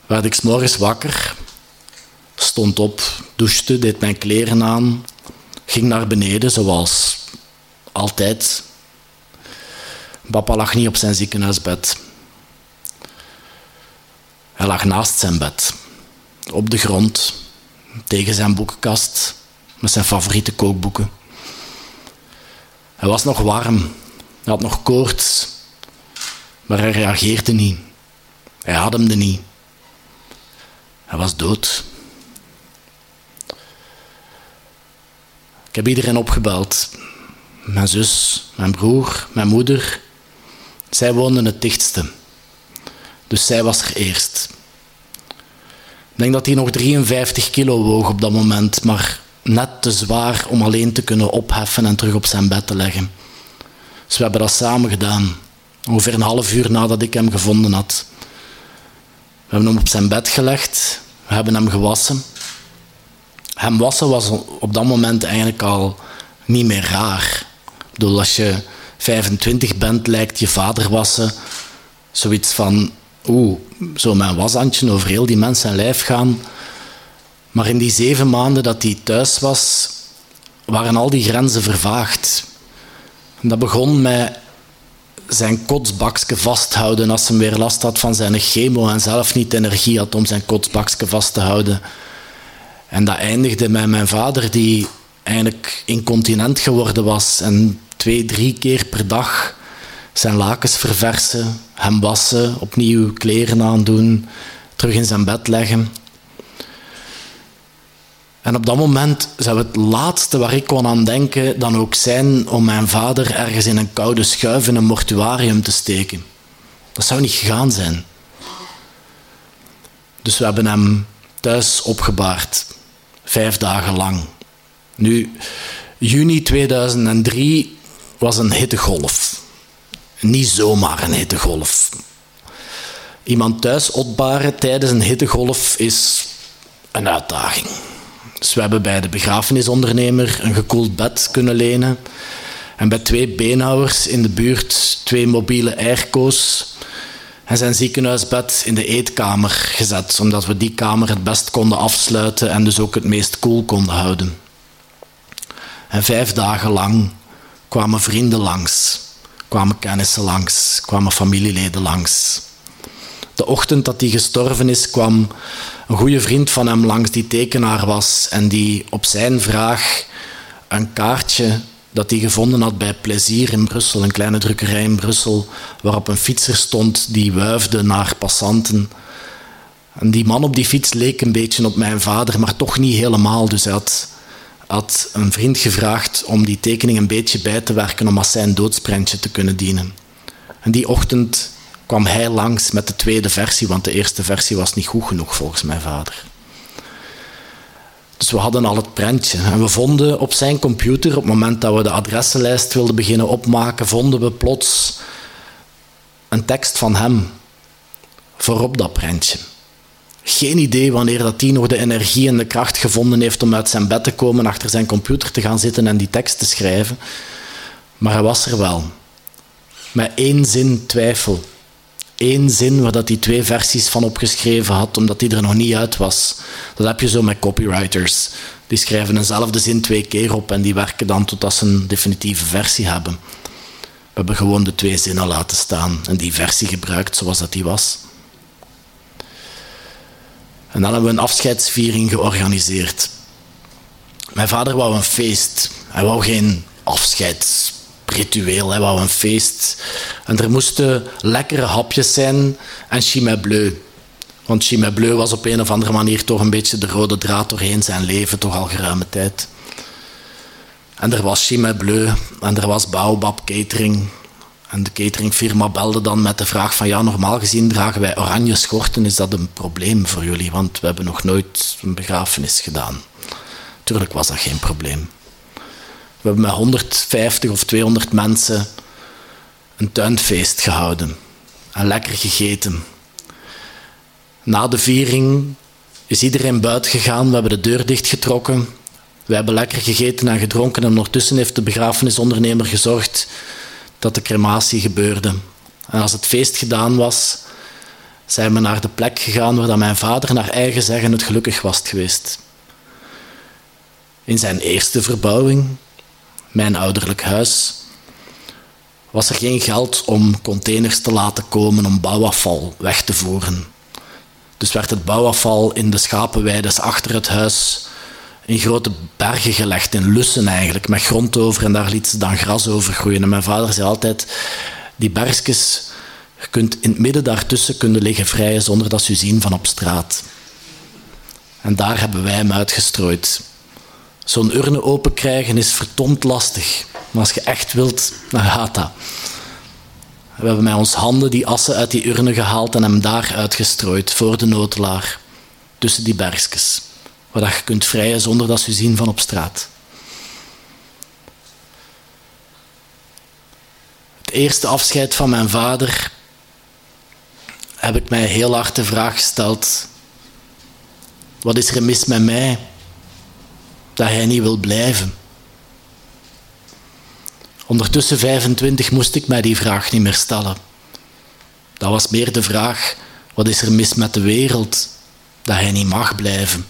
werd ik s morgens wakker stond op, douchte, deed mijn kleren aan, ging naar beneden zoals altijd. Papa lag niet op zijn ziekenhuisbed. Hij lag naast zijn bed, op de grond, tegen zijn boekenkast, met zijn favoriete kookboeken. Hij was nog warm, hij had nog koorts, maar hij reageerde niet. Hij ademde niet. Hij was dood. Ik heb iedereen opgebeld. Mijn zus, mijn broer, mijn moeder. Zij woonden het dichtste. Dus zij was er eerst. Ik denk dat hij nog 53 kilo woog op dat moment, maar net te zwaar om alleen te kunnen opheffen en terug op zijn bed te leggen. Dus we hebben dat samen gedaan. Ongeveer een half uur nadat ik hem gevonden had. We hebben hem op zijn bed gelegd. We hebben hem gewassen. Hem wassen was op dat moment eigenlijk al niet meer raar. Ik als je 25 bent, lijkt je vader wassen zoiets van, oeh, zo mijn washandje over heel die mensen zijn lijf gaan. Maar in die zeven maanden dat hij thuis was, waren al die grenzen vervaagd. En dat begon met zijn kotsbakje vasthouden als hij weer last had van zijn chemo en zelf niet energie had om zijn kotsbakje vast te houden. En dat eindigde met mijn vader, die eigenlijk incontinent geworden was en twee, drie keer per dag zijn lakens verversen, hem wassen, opnieuw kleren aandoen, terug in zijn bed leggen. En op dat moment zou het laatste waar ik kon aan denken dan ook zijn om mijn vader ergens in een koude schuif in een mortuarium te steken. Dat zou niet gegaan zijn. Dus we hebben hem thuis opgebaard. Vijf dagen lang. Nu, juni 2003 was een hittegolf. Niet zomaar een hittegolf. Iemand thuis opbaren tijdens een hittegolf is een uitdaging. Dus we hebben bij de begrafenisondernemer een gekoeld bed kunnen lenen. En bij twee beenhouwers in de buurt twee mobiele airco's. En zijn ziekenhuisbed in de eetkamer gezet, omdat we die kamer het best konden afsluiten en dus ook het meest koel konden houden. En vijf dagen lang kwamen vrienden langs, kwamen kennissen langs, kwamen familieleden langs. De ochtend dat hij gestorven is, kwam een goede vriend van hem langs die tekenaar was en die op zijn vraag een kaartje dat hij gevonden had bij Plezier in Brussel, een kleine drukkerij in Brussel, waarop een fietser stond die wuifde naar passanten. En die man op die fiets leek een beetje op mijn vader, maar toch niet helemaal. Dus hij had, had een vriend gevraagd om die tekening een beetje bij te werken om als zijn doodsprentje te kunnen dienen. En die ochtend kwam hij langs met de tweede versie, want de eerste versie was niet goed genoeg volgens mijn vader. Dus we hadden al het prentje. En we vonden op zijn computer, op het moment dat we de adressenlijst wilden beginnen opmaken, vonden we plots een tekst van hem voorop dat prentje. Geen idee wanneer dat hij nog de energie en de kracht gevonden heeft om uit zijn bed te komen, achter zijn computer te gaan zitten en die tekst te schrijven. Maar hij was er wel. Met één zin twijfel één zin waar dat hij twee versies van opgeschreven had, omdat die er nog niet uit was. Dat heb je zo met copywriters. Die schrijven eenzelfde zin twee keer op en die werken dan totdat ze een definitieve versie hebben. We hebben gewoon de twee zinnen laten staan en die versie gebruikt zoals dat die was. En dan hebben we een afscheidsviering georganiseerd. Mijn vader wou een feest. Hij wou geen afscheids ritueel, hè, wou een feest. En er moesten lekkere hapjes zijn en chimay bleu. Want chimay bleu was op een of andere manier toch een beetje de rode draad doorheen zijn leven, toch al geruime tijd. En er was chimay bleu en er was Baobab Catering. En de cateringfirma belde dan met de vraag van ja, normaal gezien dragen wij oranje schorten, is dat een probleem voor jullie? Want we hebben nog nooit een begrafenis gedaan. Tuurlijk was dat geen probleem. We hebben met 150 of 200 mensen een tuinfeest gehouden en lekker gegeten. Na de viering is iedereen buiten gegaan. We hebben de deur dichtgetrokken. We hebben lekker gegeten en gedronken en ondertussen heeft de begrafenisondernemer gezorgd dat de crematie gebeurde. En als het feest gedaan was, zijn we naar de plek gegaan waar mijn vader naar eigen zeggen het gelukkig was geweest. In zijn eerste verbouwing mijn ouderlijk huis, was er geen geld om containers te laten komen om bouwafval weg te voeren. Dus werd het bouwafval in de schapenweides achter het huis in grote bergen gelegd, in lussen eigenlijk, met grond over en daar liet ze dan gras over groeien. En mijn vader zei altijd, die bergjes, je kunt in het midden daartussen kunnen liggen vrijen zonder dat ze u zien van op straat. En daar hebben wij hem uitgestrooid. Zo'n urne open krijgen is verdomd lastig. Maar als je echt wilt, dan gaat dat. We hebben met ons handen die assen uit die urne gehaald en hem daar uitgestrooid, voor de notelaar. Tussen die bergjes. Waar je kunt vrijen zonder dat ze zien van op straat. Het eerste afscheid van mijn vader heb ik mij heel hard de vraag gesteld: wat is er mis met mij? Dat hij niet wil blijven. Ondertussen 25 moest ik mij die vraag niet meer stellen. Dat was meer de vraag: wat is er mis met de wereld dat hij niet mag blijven?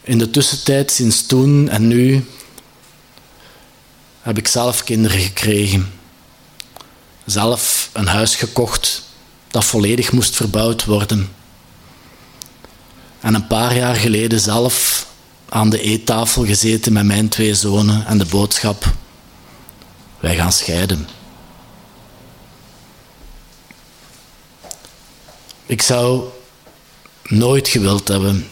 In de tussentijd, sinds toen en nu, heb ik zelf kinderen gekregen. Zelf een huis gekocht dat volledig moest verbouwd worden. En een paar jaar geleden zelf aan de eettafel gezeten met mijn twee zonen en de boodschap: wij gaan scheiden. Ik zou nooit gewild hebben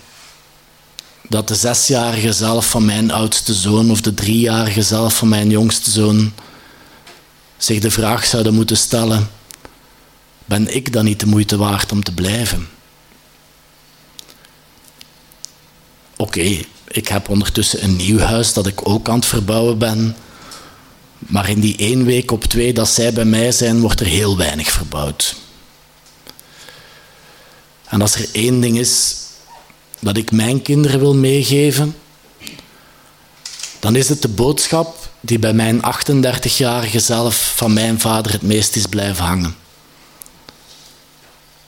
dat de zesjarige zelf van mijn oudste zoon of de driejarige zelf van mijn jongste zoon zich de vraag zouden moeten stellen: ben ik dan niet de moeite waard om te blijven? Oké, ik heb ondertussen een nieuw huis dat ik ook aan het verbouwen ben. Maar in die één week op twee dat zij bij mij zijn, wordt er heel weinig verbouwd. En als er één ding is dat ik mijn kinderen wil meegeven, dan is het de boodschap die bij mijn 38-jarige zelf van mijn vader het meest is blijven hangen.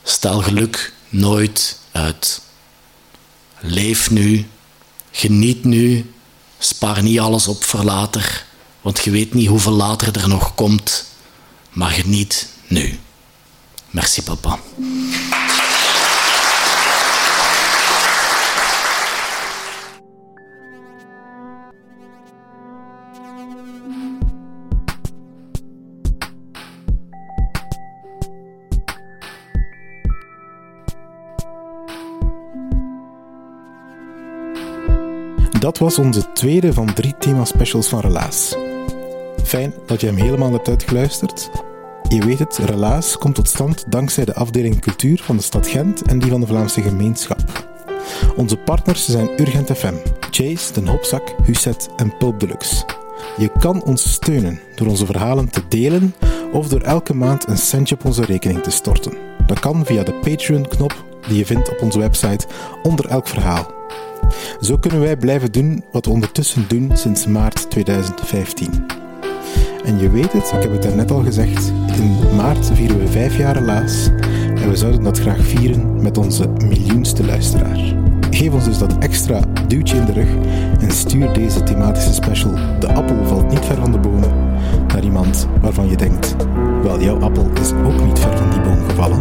Stel geluk nooit uit. Leef nu, geniet nu, spaar niet alles op voor later, want je weet niet hoeveel later er nog komt, maar geniet nu. Merci papa. Dat was onze tweede van drie thema-specials van Relaas. Fijn dat je hem helemaal hebt uitgeluisterd. Je weet het, Relaas komt tot stand dankzij de afdeling cultuur van de stad Gent en die van de Vlaamse gemeenschap. Onze partners zijn Urgent FM, Chase, Den Hopzak, Huset en Pulp Deluxe. Je kan ons steunen door onze verhalen te delen of door elke maand een centje op onze rekening te storten. Dat kan via de Patreon-knop die je vindt op onze website onder elk verhaal. Zo kunnen wij blijven doen wat we ondertussen doen sinds maart 2015. En je weet het, ik heb het daarnet al gezegd, in maart vieren we vijf jaar laas en we zouden dat graag vieren met onze miljoenste luisteraar. Geef ons dus dat extra duwtje in de rug en stuur deze thematische special De appel valt niet ver van de boom' naar iemand waarvan je denkt, wel jouw appel is ook niet ver van die boom gevallen.